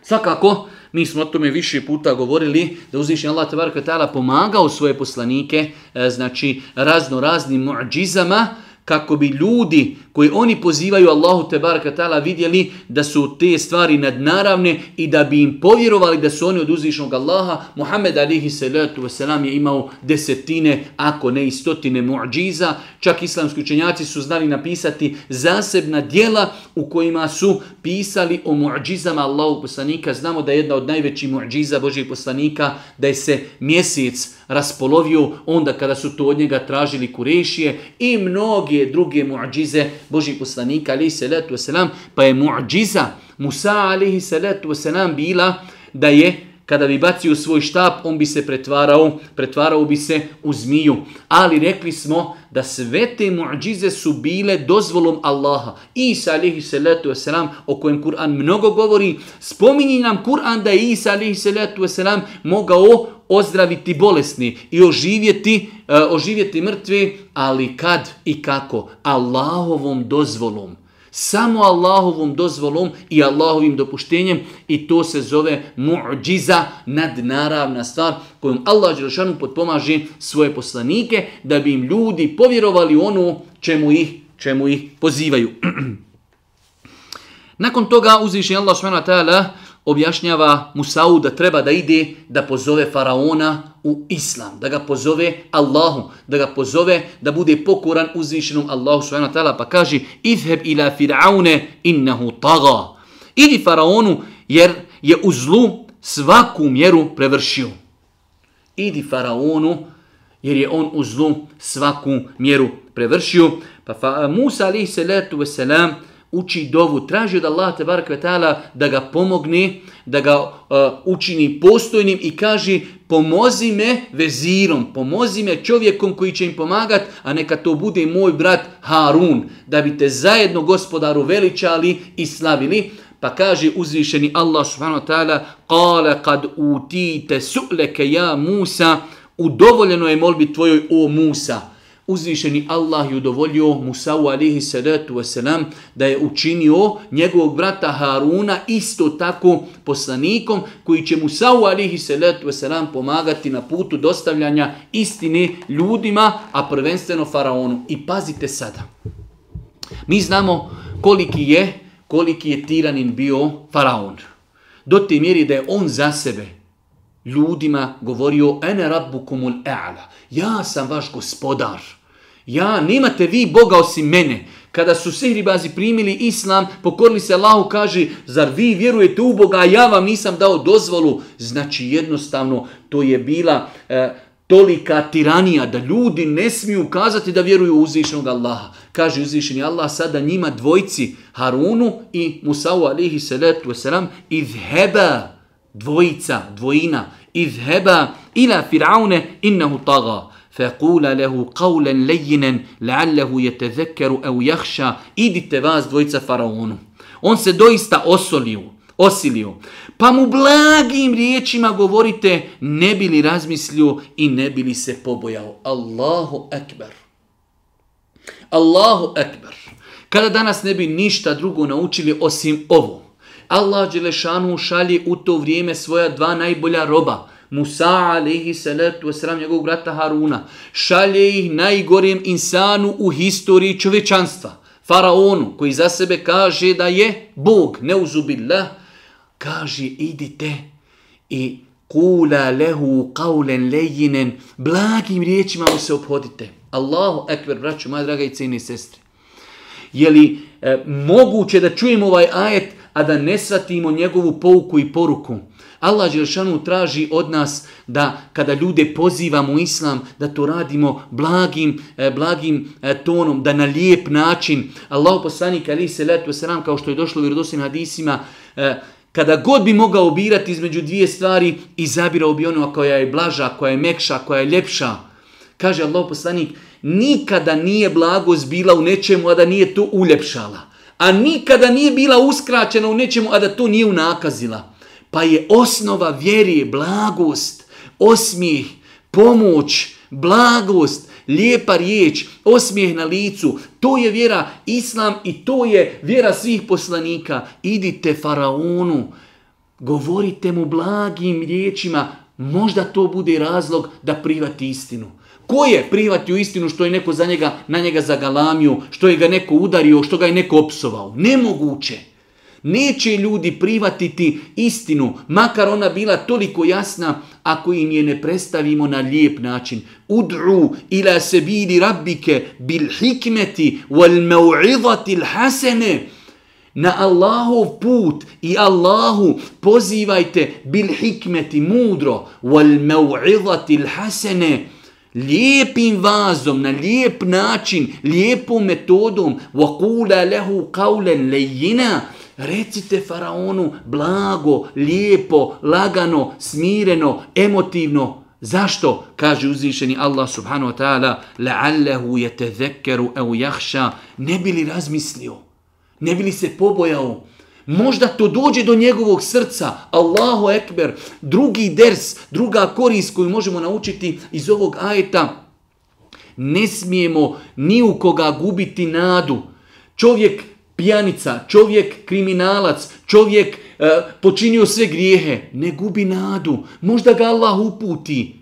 Svakako, mi smo o tome više puta govorili da uzvišnji Allah tebara kvetala pomagao svoje poslanike, e, znači razno raznim muđizama, kako bi ljudi koji oni pozivaju Allahu te barakatala vidjeli da su te stvari nadnaravne i da bi im povjerovali da su oni od uzvišnog Allaha, Muhammed alihi salatu wasalam je imao desetine, ako ne i stotine muđiza, čak islamski učenjaci su znali napisati zasebna dijela u kojima su pisali o muđizama Allahu poslanika, znamo da je jedna od najvećih muđiza Božih poslanika da je se mjesec raspolovio onda kada su to od njega tražili kurešije i mnogi mnoge druge muđize Boži poslanika alaihi salatu wasalam, pa je muđiza Musa alaihi salatu wasalam bila da je kada bi bacio svoj štap, on bi se pretvarao, pretvarao bi se u zmiju. Ali rekli smo da sve te muđize su bile dozvolom Allaha. Isa alihi salatu wasalam, o kojem Kur'an mnogo govori, spominji nam Kur'an da je Isa alihi salatu wasalam mogao ozdraviti bolesni i oživjeti, eh, oživjeti mrtvi, ali kad i kako? Allahovom dozvolom samo Allahovom dozvolom i Allahovim dopuštenjem i to se zove mu'điza nadnaravna stvar kojom Allah Đerašanu potpomaže svoje poslanike da bi im ljudi povjerovali ono čemu ih, čemu ih pozivaju. [CLEARS THROAT] Nakon toga uzviše Allah subhanahu wa ta'ala uh, objašnjava Musau da treba da ide da pozove faraona u islam, da ga pozove Allahu, da ga pozove da bude pokoran uzvišenom Allahu subhanahu wa ta'ala, pa kaže: "Izheb ila fir'auna innahu tagha." Idi faraonu jer je u zlu svaku mjeru prevršio. Idi faraonu jer je on u zlu svaku mjeru prevršio. Pa fa, Musa alejhi salatu ve selam uči dovu, traži od Allaha te barakvetala da ga pomogne, da ga uh, učini postojnim i kaže pomozi me vezirom, pomozi me čovjekom koji će im pomagat, a neka to bude moj brat Harun, da bi te zajedno gospodaru veličali i slavili. Pa kaže uzvišeni Allah subhanahu wa ta'ala, kale kad utite su'leke ja Musa, udovoljeno je molbi tvojoj o Musa uzvišeni Allah je udovoljio Musa'u alihi salatu wasalam da je učinio njegovog brata Haruna isto tako poslanikom koji će Musa'u alihi salatu wasalam pomagati na putu dostavljanja istine ljudima, a prvenstveno Faraonu. I pazite sada, mi znamo koliki je koliki je tiranin bio Faraon. Do te mjeri da je on za sebe ljudima govorio ene rabbukumul e'la, ja sam vaš gospodar, ja, nemate vi Boga osim mene. Kada su sihribazi primili islam, pokorili se Allahu, kaže, zar vi vjerujete u Boga, a ja vam nisam dao dozvolu. Znači, jednostavno, to je bila e, tolika tiranija da ljudi ne smiju kazati da vjeruju u uzvišenog Allaha. Kaže uzvišeni Allah sada njima dvojci, Harunu i Musa'u alihi salatu wasalam, idheba, dvojica, dvojina, izheba ila Firaune innehu taga, fe kula lehu kaulen lejinen, leallehu je te zekeru eu jahša, idite vas dvojica Faraonu. On se doista osolio, osilio. Pa mu blagim riječima govorite, ne bi li razmislio i ne bi li se pobojao. Allahu ekber. Allahu ekber. Kada danas ne bi ništa drugo naučili osim ovom. Allah Đelešanu šalje u to vrijeme svoja dva najbolja roba, Musa alaihi salatu wasalam, njegovog brata Haruna, šalje ih najgorijem insanu u historiji čovečanstva, faraonu koji za sebe kaže da je Bog, ne uzubillah, kaže idite i kula lehu kaulen lejinen, blagim riječima mu se obhodite. Allahu ekber, braću, moja draga i cijeni sestri. Je li e, moguće da čujem ovaj ajet, a da ne svatimo njegovu pouku i poruku. Allah Želšanu traži od nas da kada ljude pozivamo u islam, da to radimo blagim, eh, blagim eh, tonom, da na lijep način. Allah poslanik ali se letu sram, kao što je došlo u vjerodosim hadisima, eh, kada god bi mogao birati između dvije stvari, izabirao bi ono koja je blaža, koja je mekša, koja je ljepša. Kaže Allah poslanik, nikada nije blagost bila u nečemu, a da nije to uljepšala a nikada nije bila uskraćena u nečemu, a da to nije unakazila. Pa je osnova vjerije, blagost, osmijeh, pomoć, blagost, lijepa riječ, osmijeh na licu. To je vjera Islam i to je vjera svih poslanika. Idite Faraonu, govorite mu blagim riječima, možda to bude razlog da privati istinu. Ko je privatio istinu što je neko za njega, na njega zagalamio, što je ga neko udario, što ga je neko opsovao? Nemoguće. Neće ljudi privatiti istinu, makar ona bila toliko jasna, ako im je ne predstavimo na lijep način. Udru ila se bili rabike bil hikmeti wal mau'izati l'hasene. Na Allahov put i Allahu pozivajte bil hikmeti mudro wal mau'izati l'hasene. hasene lijepim vazom, na lijep način, lijepom metodom, وَقُولَ لَهُ قَوْلًا لَيِّنَا Recite faraonu blago, lijepo, lagano, smireno, emotivno. Zašto? Kaže uzvišeni Allah subhanahu wa ta'ala لَعَلَّهُ يَتَذَكَّرُ أَوْ يَحْشَا Ne bi li razmislio? Ne bi li se pobojao? Možda to dođe do njegovog srca. Allahu ekber. Drugi ders, druga korist koju možemo naučiti iz ovog ajeta. Ne smijemo ni u koga gubiti nadu. Čovjek pijanica, čovjek kriminalac, čovjek e, počinio sve grijehe. Ne gubi nadu. Možda ga Allah uputi.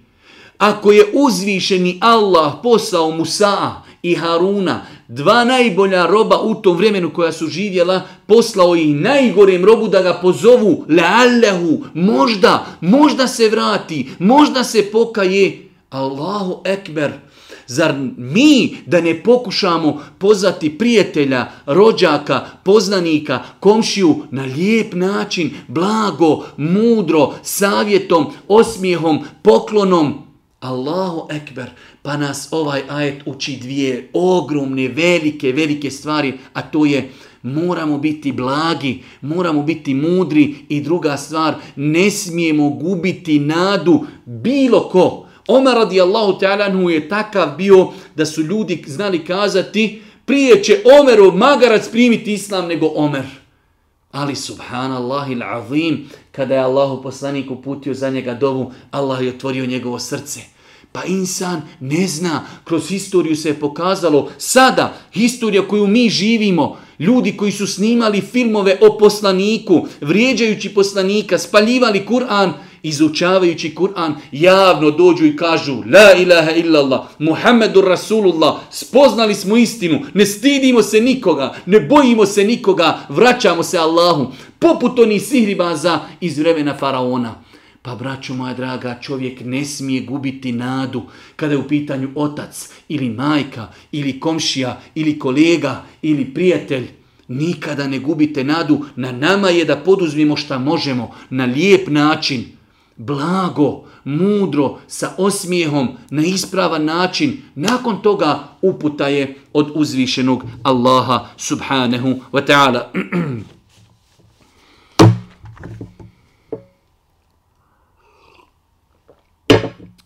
Ako je uzvišeni Allah poslao Musa'a, i Haruna, dva najbolja roba u tom vremenu koja su živjela, poslao ih najgorem robu da ga pozovu, leallehu, možda, možda se vrati, možda se pokaje, Allahu ekber, zar mi da ne pokušamo pozvati prijatelja, rođaka, poznanika, komšiju na lijep način, blago, mudro, savjetom, osmijehom, poklonom, Allahu ekber, pa nas ovaj ajet uči dvije ogromne, velike, velike stvari, a to je moramo biti blagi, moramo biti mudri i druga stvar, ne smijemo gubiti nadu bilo ko. Omar radijallahu ta'ala nu je takav bio da su ljudi znali kazati prije će Omerov magarac primiti islam nego Omer. Ali subhanallah il azim, kada je Allahu poslaniku putio za njega dovu, Allah je otvorio njegovo srce. Pa insan ne zna, kroz historiju se je pokazalo, sada, historija koju mi živimo, ljudi koji su snimali filmove o poslaniku, vrijeđajući poslanika, spaljivali Kur'an, izučavajući Kur'an, javno dođu i kažu, la ilaha illallah, Muhammedu Rasulullah, spoznali smo istinu, ne stidimo se nikoga, ne bojimo se nikoga, vraćamo se Allahu, poput onih sihribaza iz vremena Faraona. Pa, braćo moja draga, čovjek ne smije gubiti nadu kada je u pitanju otac ili majka ili komšija ili kolega ili prijatelj. Nikada ne gubite nadu, na nama je da poduzmimo šta možemo, na lijep način, blago, mudro, sa osmijehom, na ispravan način. Nakon toga uputa je od uzvišenog Allaha subhanahu wa ta'ala. [CLEARS THROAT]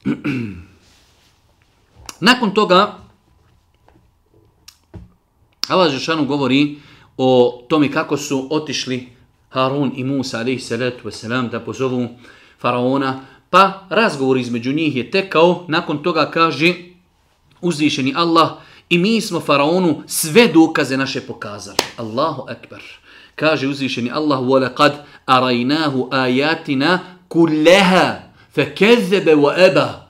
[CLEARS THROAT] Nakon toga, Allah Žešanu govori o tome kako su otišli Harun i Musa, alaihi salatu wasalam, da pozovu Faraona, pa razgovor između njih je tekao, nakon toga kaže uzvišeni Allah, i mi smo Faraonu sve dokaze naše pokazali. Allahu akbar. Kaže uzvišeni Allah, وَلَقَدْ أَرَيْنَاهُ آيَاتِنَا كُلَّهَا fe kezebe wa eba.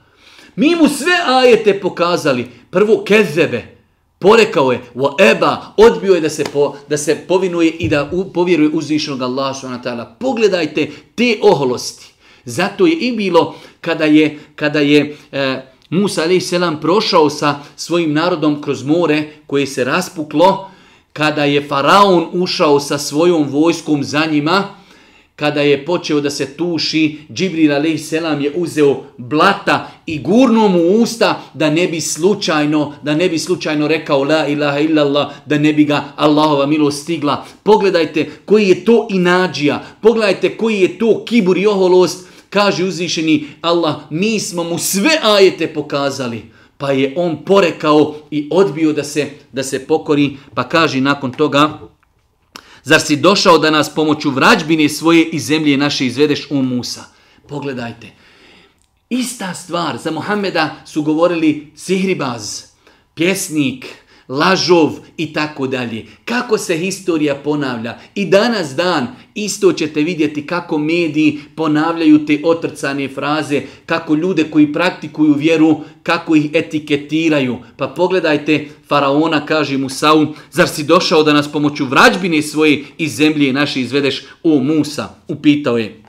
Mi mu sve ajete pokazali. Prvo kezebe, porekao je wa eba, odbio je da se po, da se povinuje i da u, povjeruje uzvišenog Allaha subhanahu taala. Pogledajte te oholosti. Zato je i bilo kada je kada je e, Musa alejhi selam prošao sa svojim narodom kroz more koje se raspuklo kada je faraon ušao sa svojom vojskom za njima, kada je počeo da se tuši, Džibril alaih selam je uzeo blata i gurnuo mu usta da ne bi slučajno, da ne bi slučajno rekao la ilaha illallah, da ne bi ga Allahova milost stigla. Pogledajte koji je to inađija, pogledajte koji je to kibur i oholost, kaže uzvišeni Allah, mi smo mu sve ajete pokazali. Pa je on porekao i odbio da se, da se pokori, pa kaže nakon toga, Zar si došao da nas pomoću vrađbine svoje i zemlje naše izvedeš u Musa? Pogledajte. Ista stvar za Mohameda su govorili Sihribaz, pjesnik, lažov i tako dalje. Kako se historija ponavlja? I danas dan isto ćete vidjeti kako mediji ponavljaju te otrcane fraze, kako ljude koji praktikuju vjeru, kako ih etiketiraju. Pa pogledajte, faraona kaže Musau, zar si došao da nas pomoću vrađbine svoje iz zemlje naše izvedeš? O Musa, upitao je.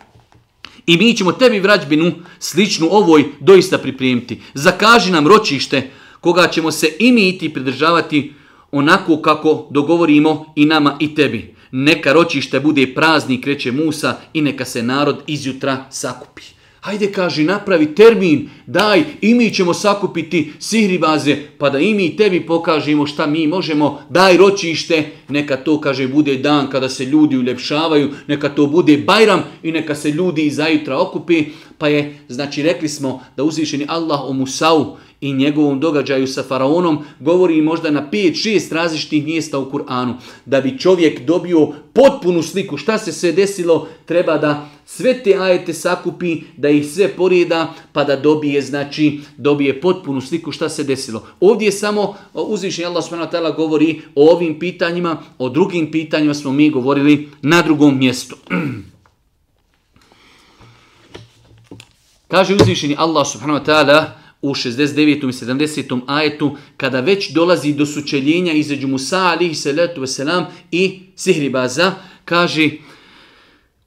I mi ćemo tebi vrađbinu, sličnu ovoj, doista pripremiti. Zakaži nam ročište, koga ćemo se i mi i ti pridržavati onako kako dogovorimo i nama i tebi. Neka ročište bude prazni, kreće Musa i neka se narod izjutra sakupi. Hajde, kaži, napravi termin, daj, i mi ćemo sakupiti sihribaze, pa da i mi tebi pokažemo šta mi možemo, daj ročište, neka to, kaže, bude dan kada se ljudi uljepšavaju, neka to bude bajram i neka se ljudi zajutra okupi, pa je, znači, rekli smo da uzvišeni Allah o Musau, i njegovom događaju sa faraonom govori možda na 5-6 različitih mjesta u Kur'anu. Da bi čovjek dobio potpunu sliku šta se sve desilo, treba da sve te ajete sakupi, da ih sve porijeda, pa da dobije, znači, dobije potpunu sliku šta se desilo. Ovdje samo uzvišnji Allah s.w.t. govori o ovim pitanjima, o drugim pitanjima smo mi govorili na drugom mjestu. [CLEARS THROAT] Kaže uzvišnji Allah s.w.t u 69. i 70. ajetu, kada već dolazi do sučeljenja izađu Musa, alihi salatu wasalam, i Sihribaza, kaže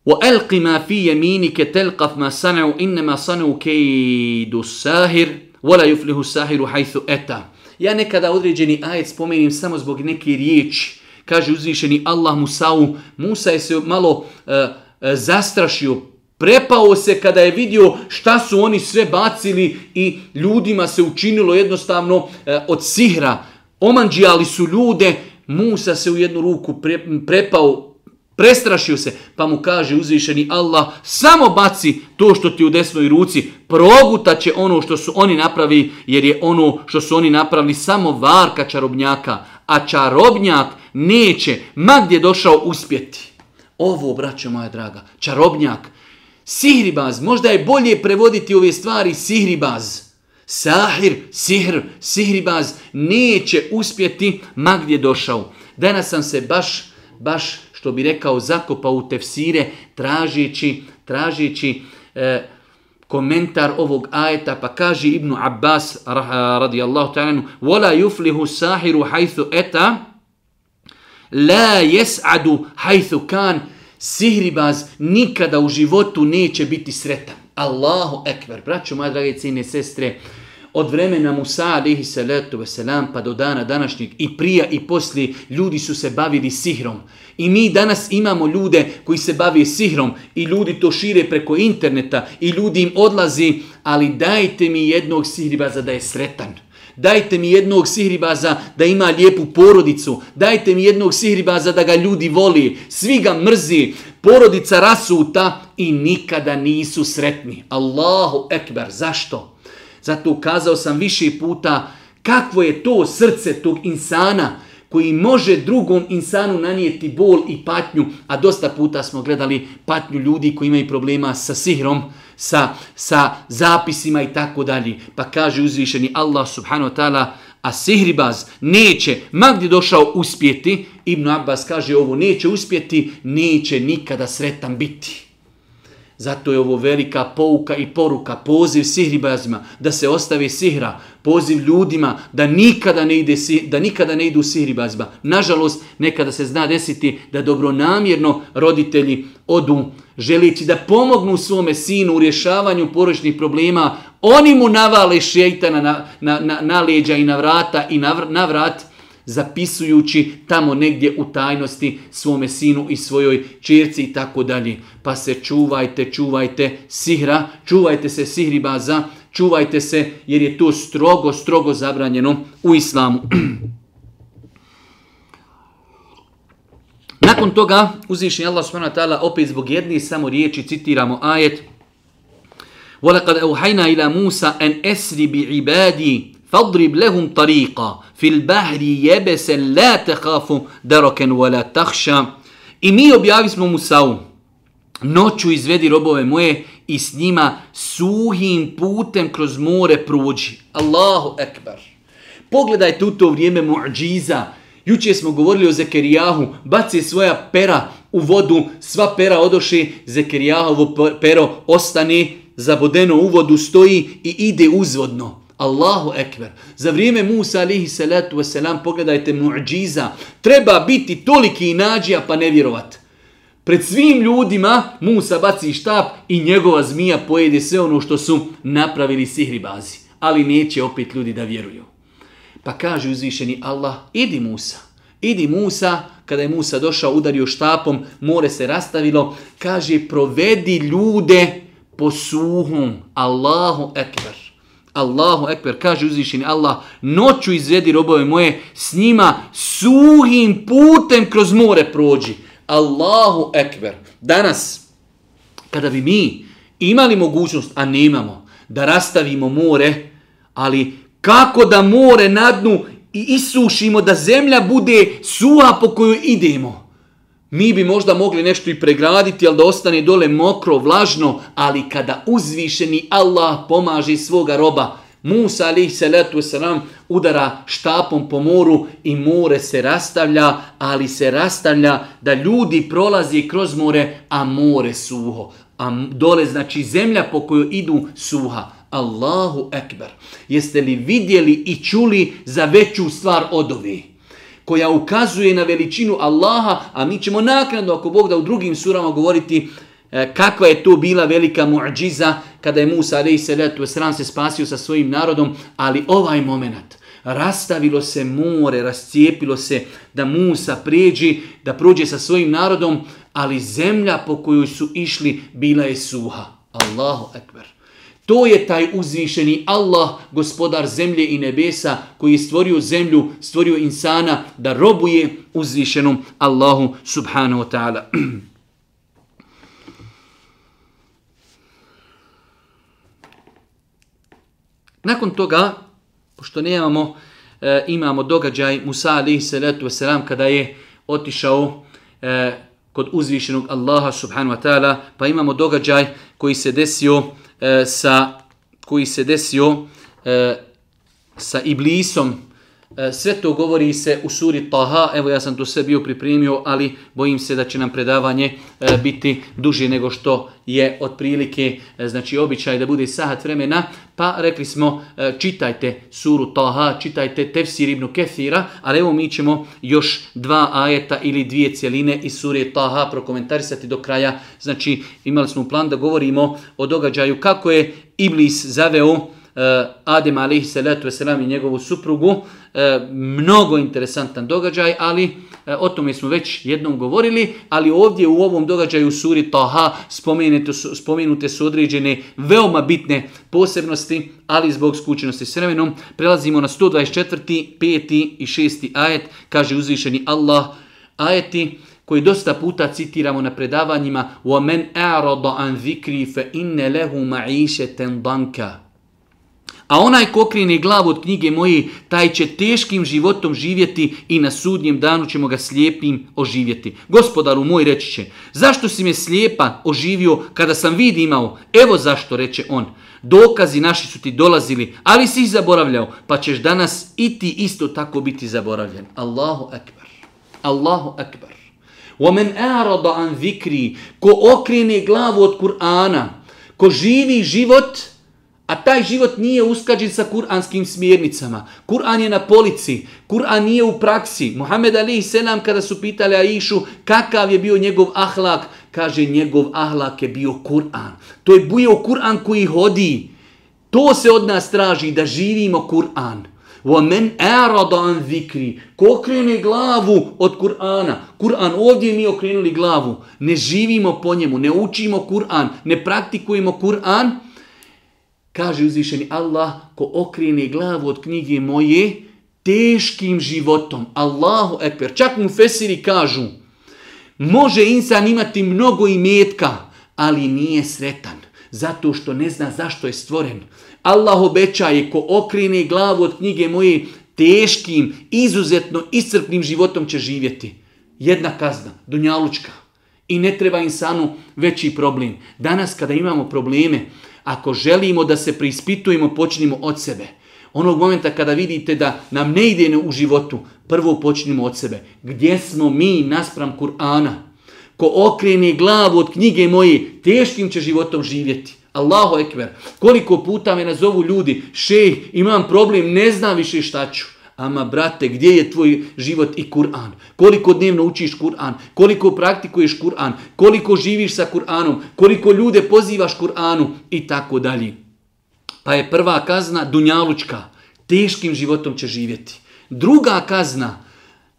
وَأَلْقِ مَا فِي يَمِينِكَ تَلْقَفْ مَا سَنَعُ إِنَّمَا سَنَعُ كَيْدُ السَّاهِرِ وَلَا يُفْلِهُ السَّاهِرُ حَيْثُ أَتَى Ja nekada određeni ajet spomenim samo zbog neke riječi. Kaže uzvišeni Allah Musa'u, Musa je se malo uh, uh, zastrašio, prepao se kada je vidio šta su oni sve bacili i ljudima se učinilo jednostavno e, od sihra. Omanđijali su ljude, Musa se u jednu ruku pre, prepao, prestrašio se, pa mu kaže uzvišeni Allah, samo baci to što ti u desnoj ruci, proguta će ono što su oni napravi, jer je ono što su oni napravili samo varka čarobnjaka, a čarobnjak neće, ma gdje došao uspjeti. Ovo, braćo moja draga, čarobnjak, Sihribaz, možda je bolje prevoditi ove stvari sihribaz. Sahir, sihr, sihribaz neće uspjeti ma gdje došao. Danas sam se baš, baš što bi rekao, zakopao u tefsire tražeći, tražeći e, komentar ovog ajeta, pa kaže Ibnu Abbas radijallahu ta'anu, وَلَا يُفْلِهُ سَاحِرُ حَيْثُ eta, لَا يَسْعَدُ حَيْثُ كَانُ Sihribaz nikada u životu neće biti sretan. Allahu ekber. Braćo, moje drage cijene sestre, od vremena Musa, alihi salatu veselam, pa do dana današnjeg i prija i poslije, ljudi su se bavili sihrom. I mi danas imamo ljude koji se bavi sihrom i ljudi to šire preko interneta i ljudi im odlazi, ali dajte mi jednog sihribaza da je sretan. Dajte mi jednog sihribaza da ima lijepu porodicu. Dajte mi jednog sihribaza da ga ljudi voli. Svi ga mrzi. Porodica rasuta i nikada nisu sretni. Allahu ekber. Zašto? Zato ukazao sam više puta kakvo je to srce tog insana koji može drugom insanu nanijeti bol i patnju, a dosta puta smo gledali patnju ljudi koji imaju problema sa sihrom, sa, sa zapisima i tako dalje. Pa kaže uzvišeni Allah subhanahu wa ta'ala, a sihribaz neće, ma gdje došao uspjeti, Ibnu Abbas kaže ovo, neće uspjeti, neće nikada sretan biti. Zato je ovo velika pouka i poruka, poziv sihribazima da se ostavi sihra, poziv ljudima da nikada ne ide da nikada ne idu sihribazima. Nažalost, nekada se zna desiti da dobro namjerno roditelji odu želići da pomognu svome sinu u rješavanju porodičnih problema, oni mu navale šejtana na na na, na leđa i na vrata i na, na vrat. vrat zapisujući tamo negdje u tajnosti svome sinu i svojoj čirci i tako dalje. Pa se čuvajte, čuvajte sihra, čuvajte se sihribaza, čuvajte se jer je to strogo, strogo zabranjeno u islamu. [CLEARS THROAT] Nakon toga uzvišnji Allah subhanahu wa ta'ala opet zbog jedne samo riječi citiramo ajet وَلَقَدْ أَوْحَيْنَا إِلَى مُوسَا أَنْ أَسْرِ بِعِبَادِي فاضرب لهم طريقا في البحر يبسا لا تخاف دركا ولا تخشى I mi objavi smo Musavu, noću izvedi robove moje i s njima suhim putem kroz more prođi. Allahu Ekber. Pogledajte u to vrijeme muđiza. Juče smo govorili o Zekerijahu, baci svoja pera u vodu, sva pera odoše, Zekerijahovo pero ostane, zabodeno u vodu stoji i ide uzvodno. Allahu ekber. Za vrijeme Musa alihi salatu wasalam, pogledajte muđiza, treba biti toliki nađija pa ne vjerovat. Pred svim ljudima Musa baci štap i njegova zmija pojede sve ono što su napravili sihribazi. Ali neće opet ljudi da vjeruju. Pa kaže uzvišeni Allah, idi Musa, idi Musa, kada je Musa došao, udario štapom, more se rastavilo, kaže, provedi ljude po suhom, Allahu ekber. Allahu ekber, kaže uzvišeni Allah, noću izvedi robove moje, s njima suhim putem kroz more prođi. Allahu ekber. Danas, kada bi mi imali mogućnost, a nemamo, da rastavimo more, ali kako da more na dnu i isušimo da zemlja bude suha po kojoj idemo? mi bi možda mogli nešto i pregraditi, ali da ostane dole mokro, vlažno, ali kada uzvišeni Allah pomaže svoga roba, Musa alih salatu wasalam udara štapom po moru i more se rastavlja, ali se rastavlja da ljudi prolazi kroz more, a more suho. A dole znači zemlja po kojoj idu suha. Allahu ekber. Jeste li vidjeli i čuli za veću stvar od ovih? koja ukazuje na veličinu Allaha, a mi ćemo nakon, ako Bog da u drugim surama govoriti e, kakva je to bila velika muđiza kada je Musa a.s. sran se spasio sa svojim narodom, ali ovaj moment, rastavilo se more, rascijepilo se da Musa prijeđi, da prođe sa svojim narodom, ali zemlja po kojoj su išli bila je suha. Allahu akbar. To je taj uzvišeni Allah, gospodar zemlje i nebesa, koji je stvorio zemlju, stvorio insana, da robuje uzvišenom Allahu subhanahu wa ta'ala. [CLEARS THROAT] Nakon toga, pošto nemamo, e, imamo događaj Musa alaihi salatu wasalam kada je otišao e, kod uzvišenog Allaha subhanahu wa ta'ala, pa imamo događaj koji se desio e, Eh, sa koji se desio e, sa Iblisom E, sve to govori se u suri Taha, evo ja sam to sve bio pripremio, ali bojim se da će nam predavanje e, biti duže nego što je otprilike, e, znači običaj da bude sahat vremena, pa rekli smo čitajte suru Taha, čitajte Tefsir ibn Kefira, ali evo mi ćemo još dva ajeta ili dvije cijeline iz suri Taha prokomentarisati do kraja. Znači imali smo plan da govorimo o događaju kako je Iblis zaveo Adem alaihi salatu veselam i njegovu suprugu, E, mnogo interesantan događaj, ali e, o tome smo već jednom govorili, ali ovdje u ovom događaju suri Taha spomenute su, spomenute su određene veoma bitne posebnosti, ali zbog skućenosti s vremenom, prelazimo na 124. 5. i 6. ajet, kaže uzvišeni Allah, ajeti koji dosta puta citiramo na predavanjima وَمَنْ أَعْرَضَ عَنْ ذِكْرِ فَإِنَّ لَهُ مَعِيشَةً بَنْكَ A onaj ko okrene glavu od knjige moje, taj će teškim životom živjeti i na sudnjem danu ćemo ga slijepim oživjeti. Gospodaru moj reći će, zašto si me slijepa oživio kada sam vid imao? Evo zašto, reče on. Dokazi naši su ti dolazili, ali si ih zaboravljao, pa ćeš danas i ti isto tako biti zaboravljen. Allahu akbar. Allahu akbar. وَمَنْ أَعْرَضَ عَنْ ذِكْرِي Ko okrene glavu od Kur'ana, ko živi život, A taj život nije uskađen sa kuranskim smjernicama. Kur'an je na polici, Kur'an nije u praksi. Muhammed Ali Selam kada su pitali Aishu kakav je bio njegov ahlak, kaže njegov ahlak je bio Kur'an. To je bio Kur'an koji hodi. To se od nas traži da živimo Kur'an. Wa men arada an zikri. Ko okrene glavu od Kur'ana. Kur'an ovdje mi okrenuli glavu. Ne živimo po njemu, ne učimo Kur'an, ne praktikujemo Kur'an. Kur'an. Kaže uzvišeni Allah, ko okrene glavu od knjige moje, teškim životom, Allahu ekber. Čak mu fesiri kažu, može insan imati mnogo imetka, ali nije sretan, zato što ne zna zašto je stvoren. Allah obećaje ko okrene glavu od knjige moje, teškim, izuzetno iscrpnim životom će živjeti. Jedna kazna, dunjalučka. I ne treba insanu veći problem. Danas kada imamo probleme, Ako želimo da se preispitujemo, počnimo od sebe. Onog momenta kada vidite da nam ne ide u životu, prvo počnimo od sebe. Gdje smo mi naspram Kur'ana? Ko okreni glavu od knjige moje, teškim će životom živjeti. Allahu ekber. Koliko puta me nazovu ljudi, šej, imam problem, ne znam više šta ću. Ama brate, gdje je tvoj život i Kur'an? Koliko dnevno učiš Kur'an? Koliko praktikuješ Kur'an? Koliko živiš sa Kur'anom? Koliko ljude pozivaš Kur'anu? I tako dalje. Pa je prva kazna Dunjalučka. Teškim životom će živjeti. Druga kazna,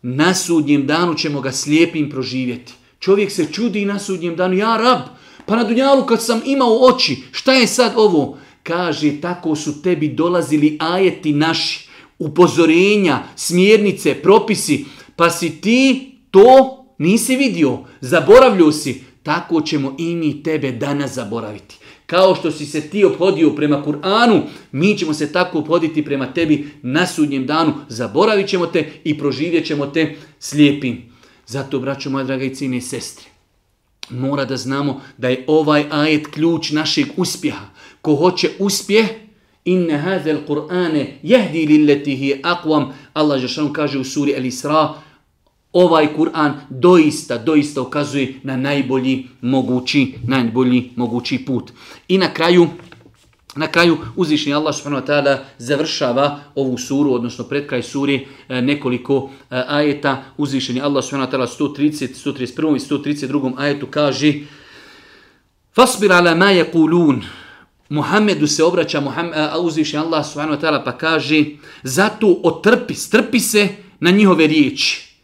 na sudnjem danu ćemo ga slijepim proživjeti. Čovjek se čudi na sudnjem danu. Ja rab, pa na Dunjalu kad sam imao oči, šta je sad ovo? Kaže, tako su tebi dolazili ajeti naši upozorenja, smjernice, propisi, pa si ti to nisi vidio, zaboravljio si, tako ćemo i mi tebe danas zaboraviti. Kao što si se ti obhodio prema Kur'anu, mi ćemo se tako obhoditi prema tebi na sudnjem danu. Zaboravit ćemo te i proživjet ćemo te slijepim. Zato, braćo moja draga i cine i sestre, mora da znamo da je ovaj ajet ključ našeg uspjeha. Ko hoće uspjeh, inne hazel Kur'ane jehdi lilletihi akvam, Allah Žešanu kaže u suri El Isra, ovaj Kur'an doista, doista ukazuje na najbolji mogući, najbolji mogući put. I na kraju, na kraju uzvišnji Allah subhanahu wa ta'ala završava ovu suru, odnosno pred kraj suri e, nekoliko e, ajeta. Uzvišnji Allah subhanahu wa ta'ala 130, 131 i 132 ajetu kaže Fasbir ala ma je kulun, Muhammedu se obraća, uzviši Allah subhanahu wa ta'ala pa kaže, zato otrpi, strpi se na njihove riječi.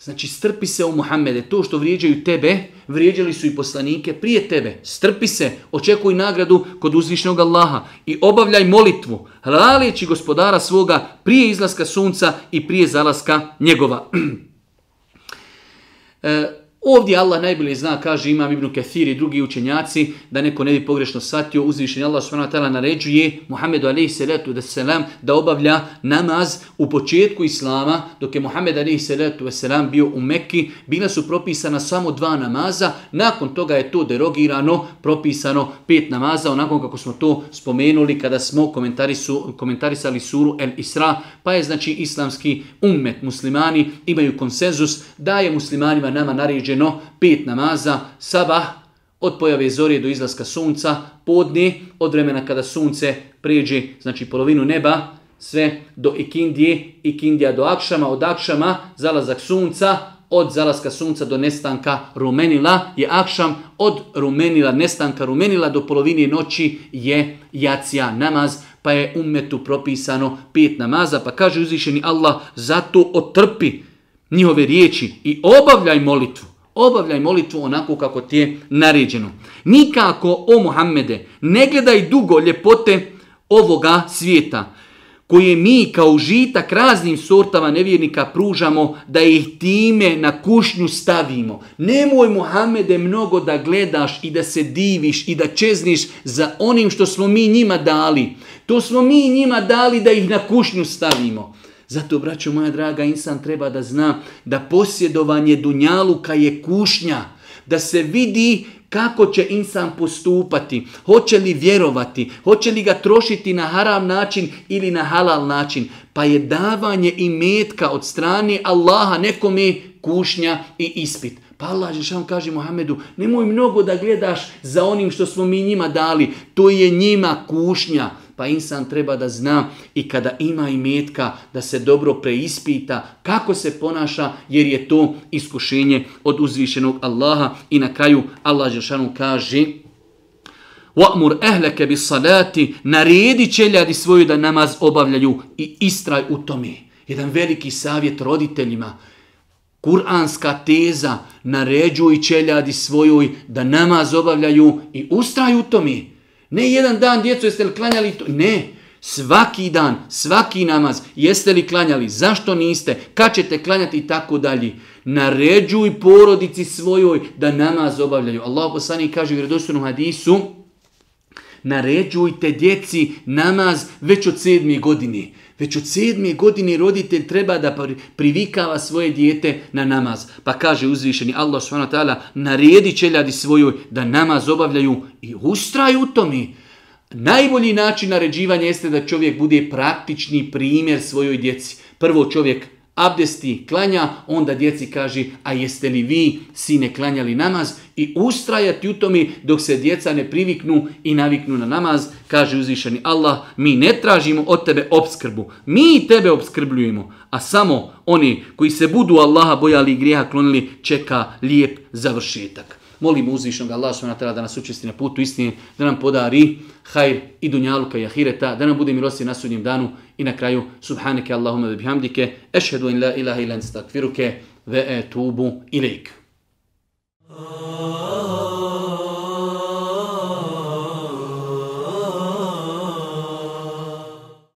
Znači, strpi se u Muhammede. To što vrijeđaju tebe, vrijeđali su i poslanike prije tebe. Strpi se, očekuj nagradu kod uzvišnjog Allaha i obavljaj molitvu, hralijeći gospodara svoga prije izlaska sunca i prije zalaska njegova. [CLEARS THROAT] e, Ovdje Allah najbolje zna, kaže imam Ibnu Kathir i drugi učenjaci, da neko ne bi pogrešno shvatio, uzvišen je Allah s.w.t. naređuje Muhammedu a.s.w. da obavlja namaz u početku Islama, dok je Muhammed a.s.w. bio u Mekki, bila su propisana samo dva namaza, nakon toga je to derogirano, propisano pet namaza, onako kako smo to spomenuli kada smo komentarisu, komentarisali suru El Isra, pa je znači islamski ummet, muslimani imaju konsenzus da je muslimanima nama naređeno određeno pet namaza, sabah, od pojave zore do izlaska sunca, podni, od vremena kada sunce pređe, znači polovinu neba, sve do ikindije, ikindija do akšama, od akšama, zalazak sunca, od zalaska sunca do nestanka rumenila je akšam, od rumenila, nestanka rumenila do polovine noći je jacija namaz, pa je ummetu propisano pet namaza, pa kaže uzvišeni Allah, zato otrpi njihove riječi i obavljaj molitvu obavljaj molitvu onako kako ti je naređeno. Nikako, o Muhammede, ne gledaj dugo ljepote ovoga svijeta, koje mi kao žitak raznim sortama nevjernika pružamo da ih time na kušnju stavimo. Nemoj, Muhammede, mnogo da gledaš i da se diviš i da čezniš za onim što smo mi njima dali. To smo mi njima dali da ih na kušnju stavimo. Zato, braćo moja draga, insan treba da zna da posjedovanje dunjaluka je kušnja, da se vidi kako će insan postupati, hoće li vjerovati, hoće li ga trošiti na haram način ili na halal način, pa je davanje i metka od strane Allaha nekome kušnja i ispit. Pa Allah Žešan kaže Muhammedu, nemoj mnogo da gledaš za onim što smo mi njima dali, to je njima kušnja pa insan treba da zna i kada ima i metka da se dobro preispita kako se ponaša jer je to iskušenje od uzvišenog Allaha i na kraju Allah Žešanu kaže وَأْمُرْ أَهْلَكَ بِصَلَاتِ Naredi će ljadi svoju da namaz obavljaju i istraj u tome. Jedan veliki savjet roditeljima. Kur'anska teza naređuj čeljadi svojoj da namaz obavljaju i ustraju u tome. Ne jedan dan, djeco, jeste li klanjali to? Ne. Svaki dan, svaki namaz, jeste li klanjali? Zašto niste? Kad ćete klanjati i tako dalje? Naređuj porodici svojoj da namaz obavljaju. Allah poslani kaže u vredostornom hadisu, naređujte djeci namaz već od sedmi godine. Naređujte Već od sedmi godini roditelj treba da privikava svoje dijete na namaz. Pa kaže uzvišeni Allah s.w.t. naredi čeljadi svojoj da namaz obavljaju i ustraju u tome. Najbolji način naređivanja jeste da čovjek bude praktični primjer svojoj djeci. Prvo čovjek abdesti, klanja, onda djeci kaže, a jeste li vi, sine, klanjali namaz? I ustrajati u tome dok se djeca ne priviknu i naviknu na namaz, kaže uzvišeni Allah, mi ne tražimo od tebe obskrbu, mi tebe obskrbljujemo, a samo oni koji se budu Allaha bojali i grijeha klonili, čeka lijep završetak molimo uzvišnog Allaha subhanahu wa ta'ala da nas učesti na putu istine, da nam podari hajr i dunjaluka i ahireta, da nam bude milosti na sudnjem danu i na kraju subhanake Allahumma wa bihamdike, ešhedu in la ilaha ilan stakfiruke, ve etubu ilik. Oh, oh, oh.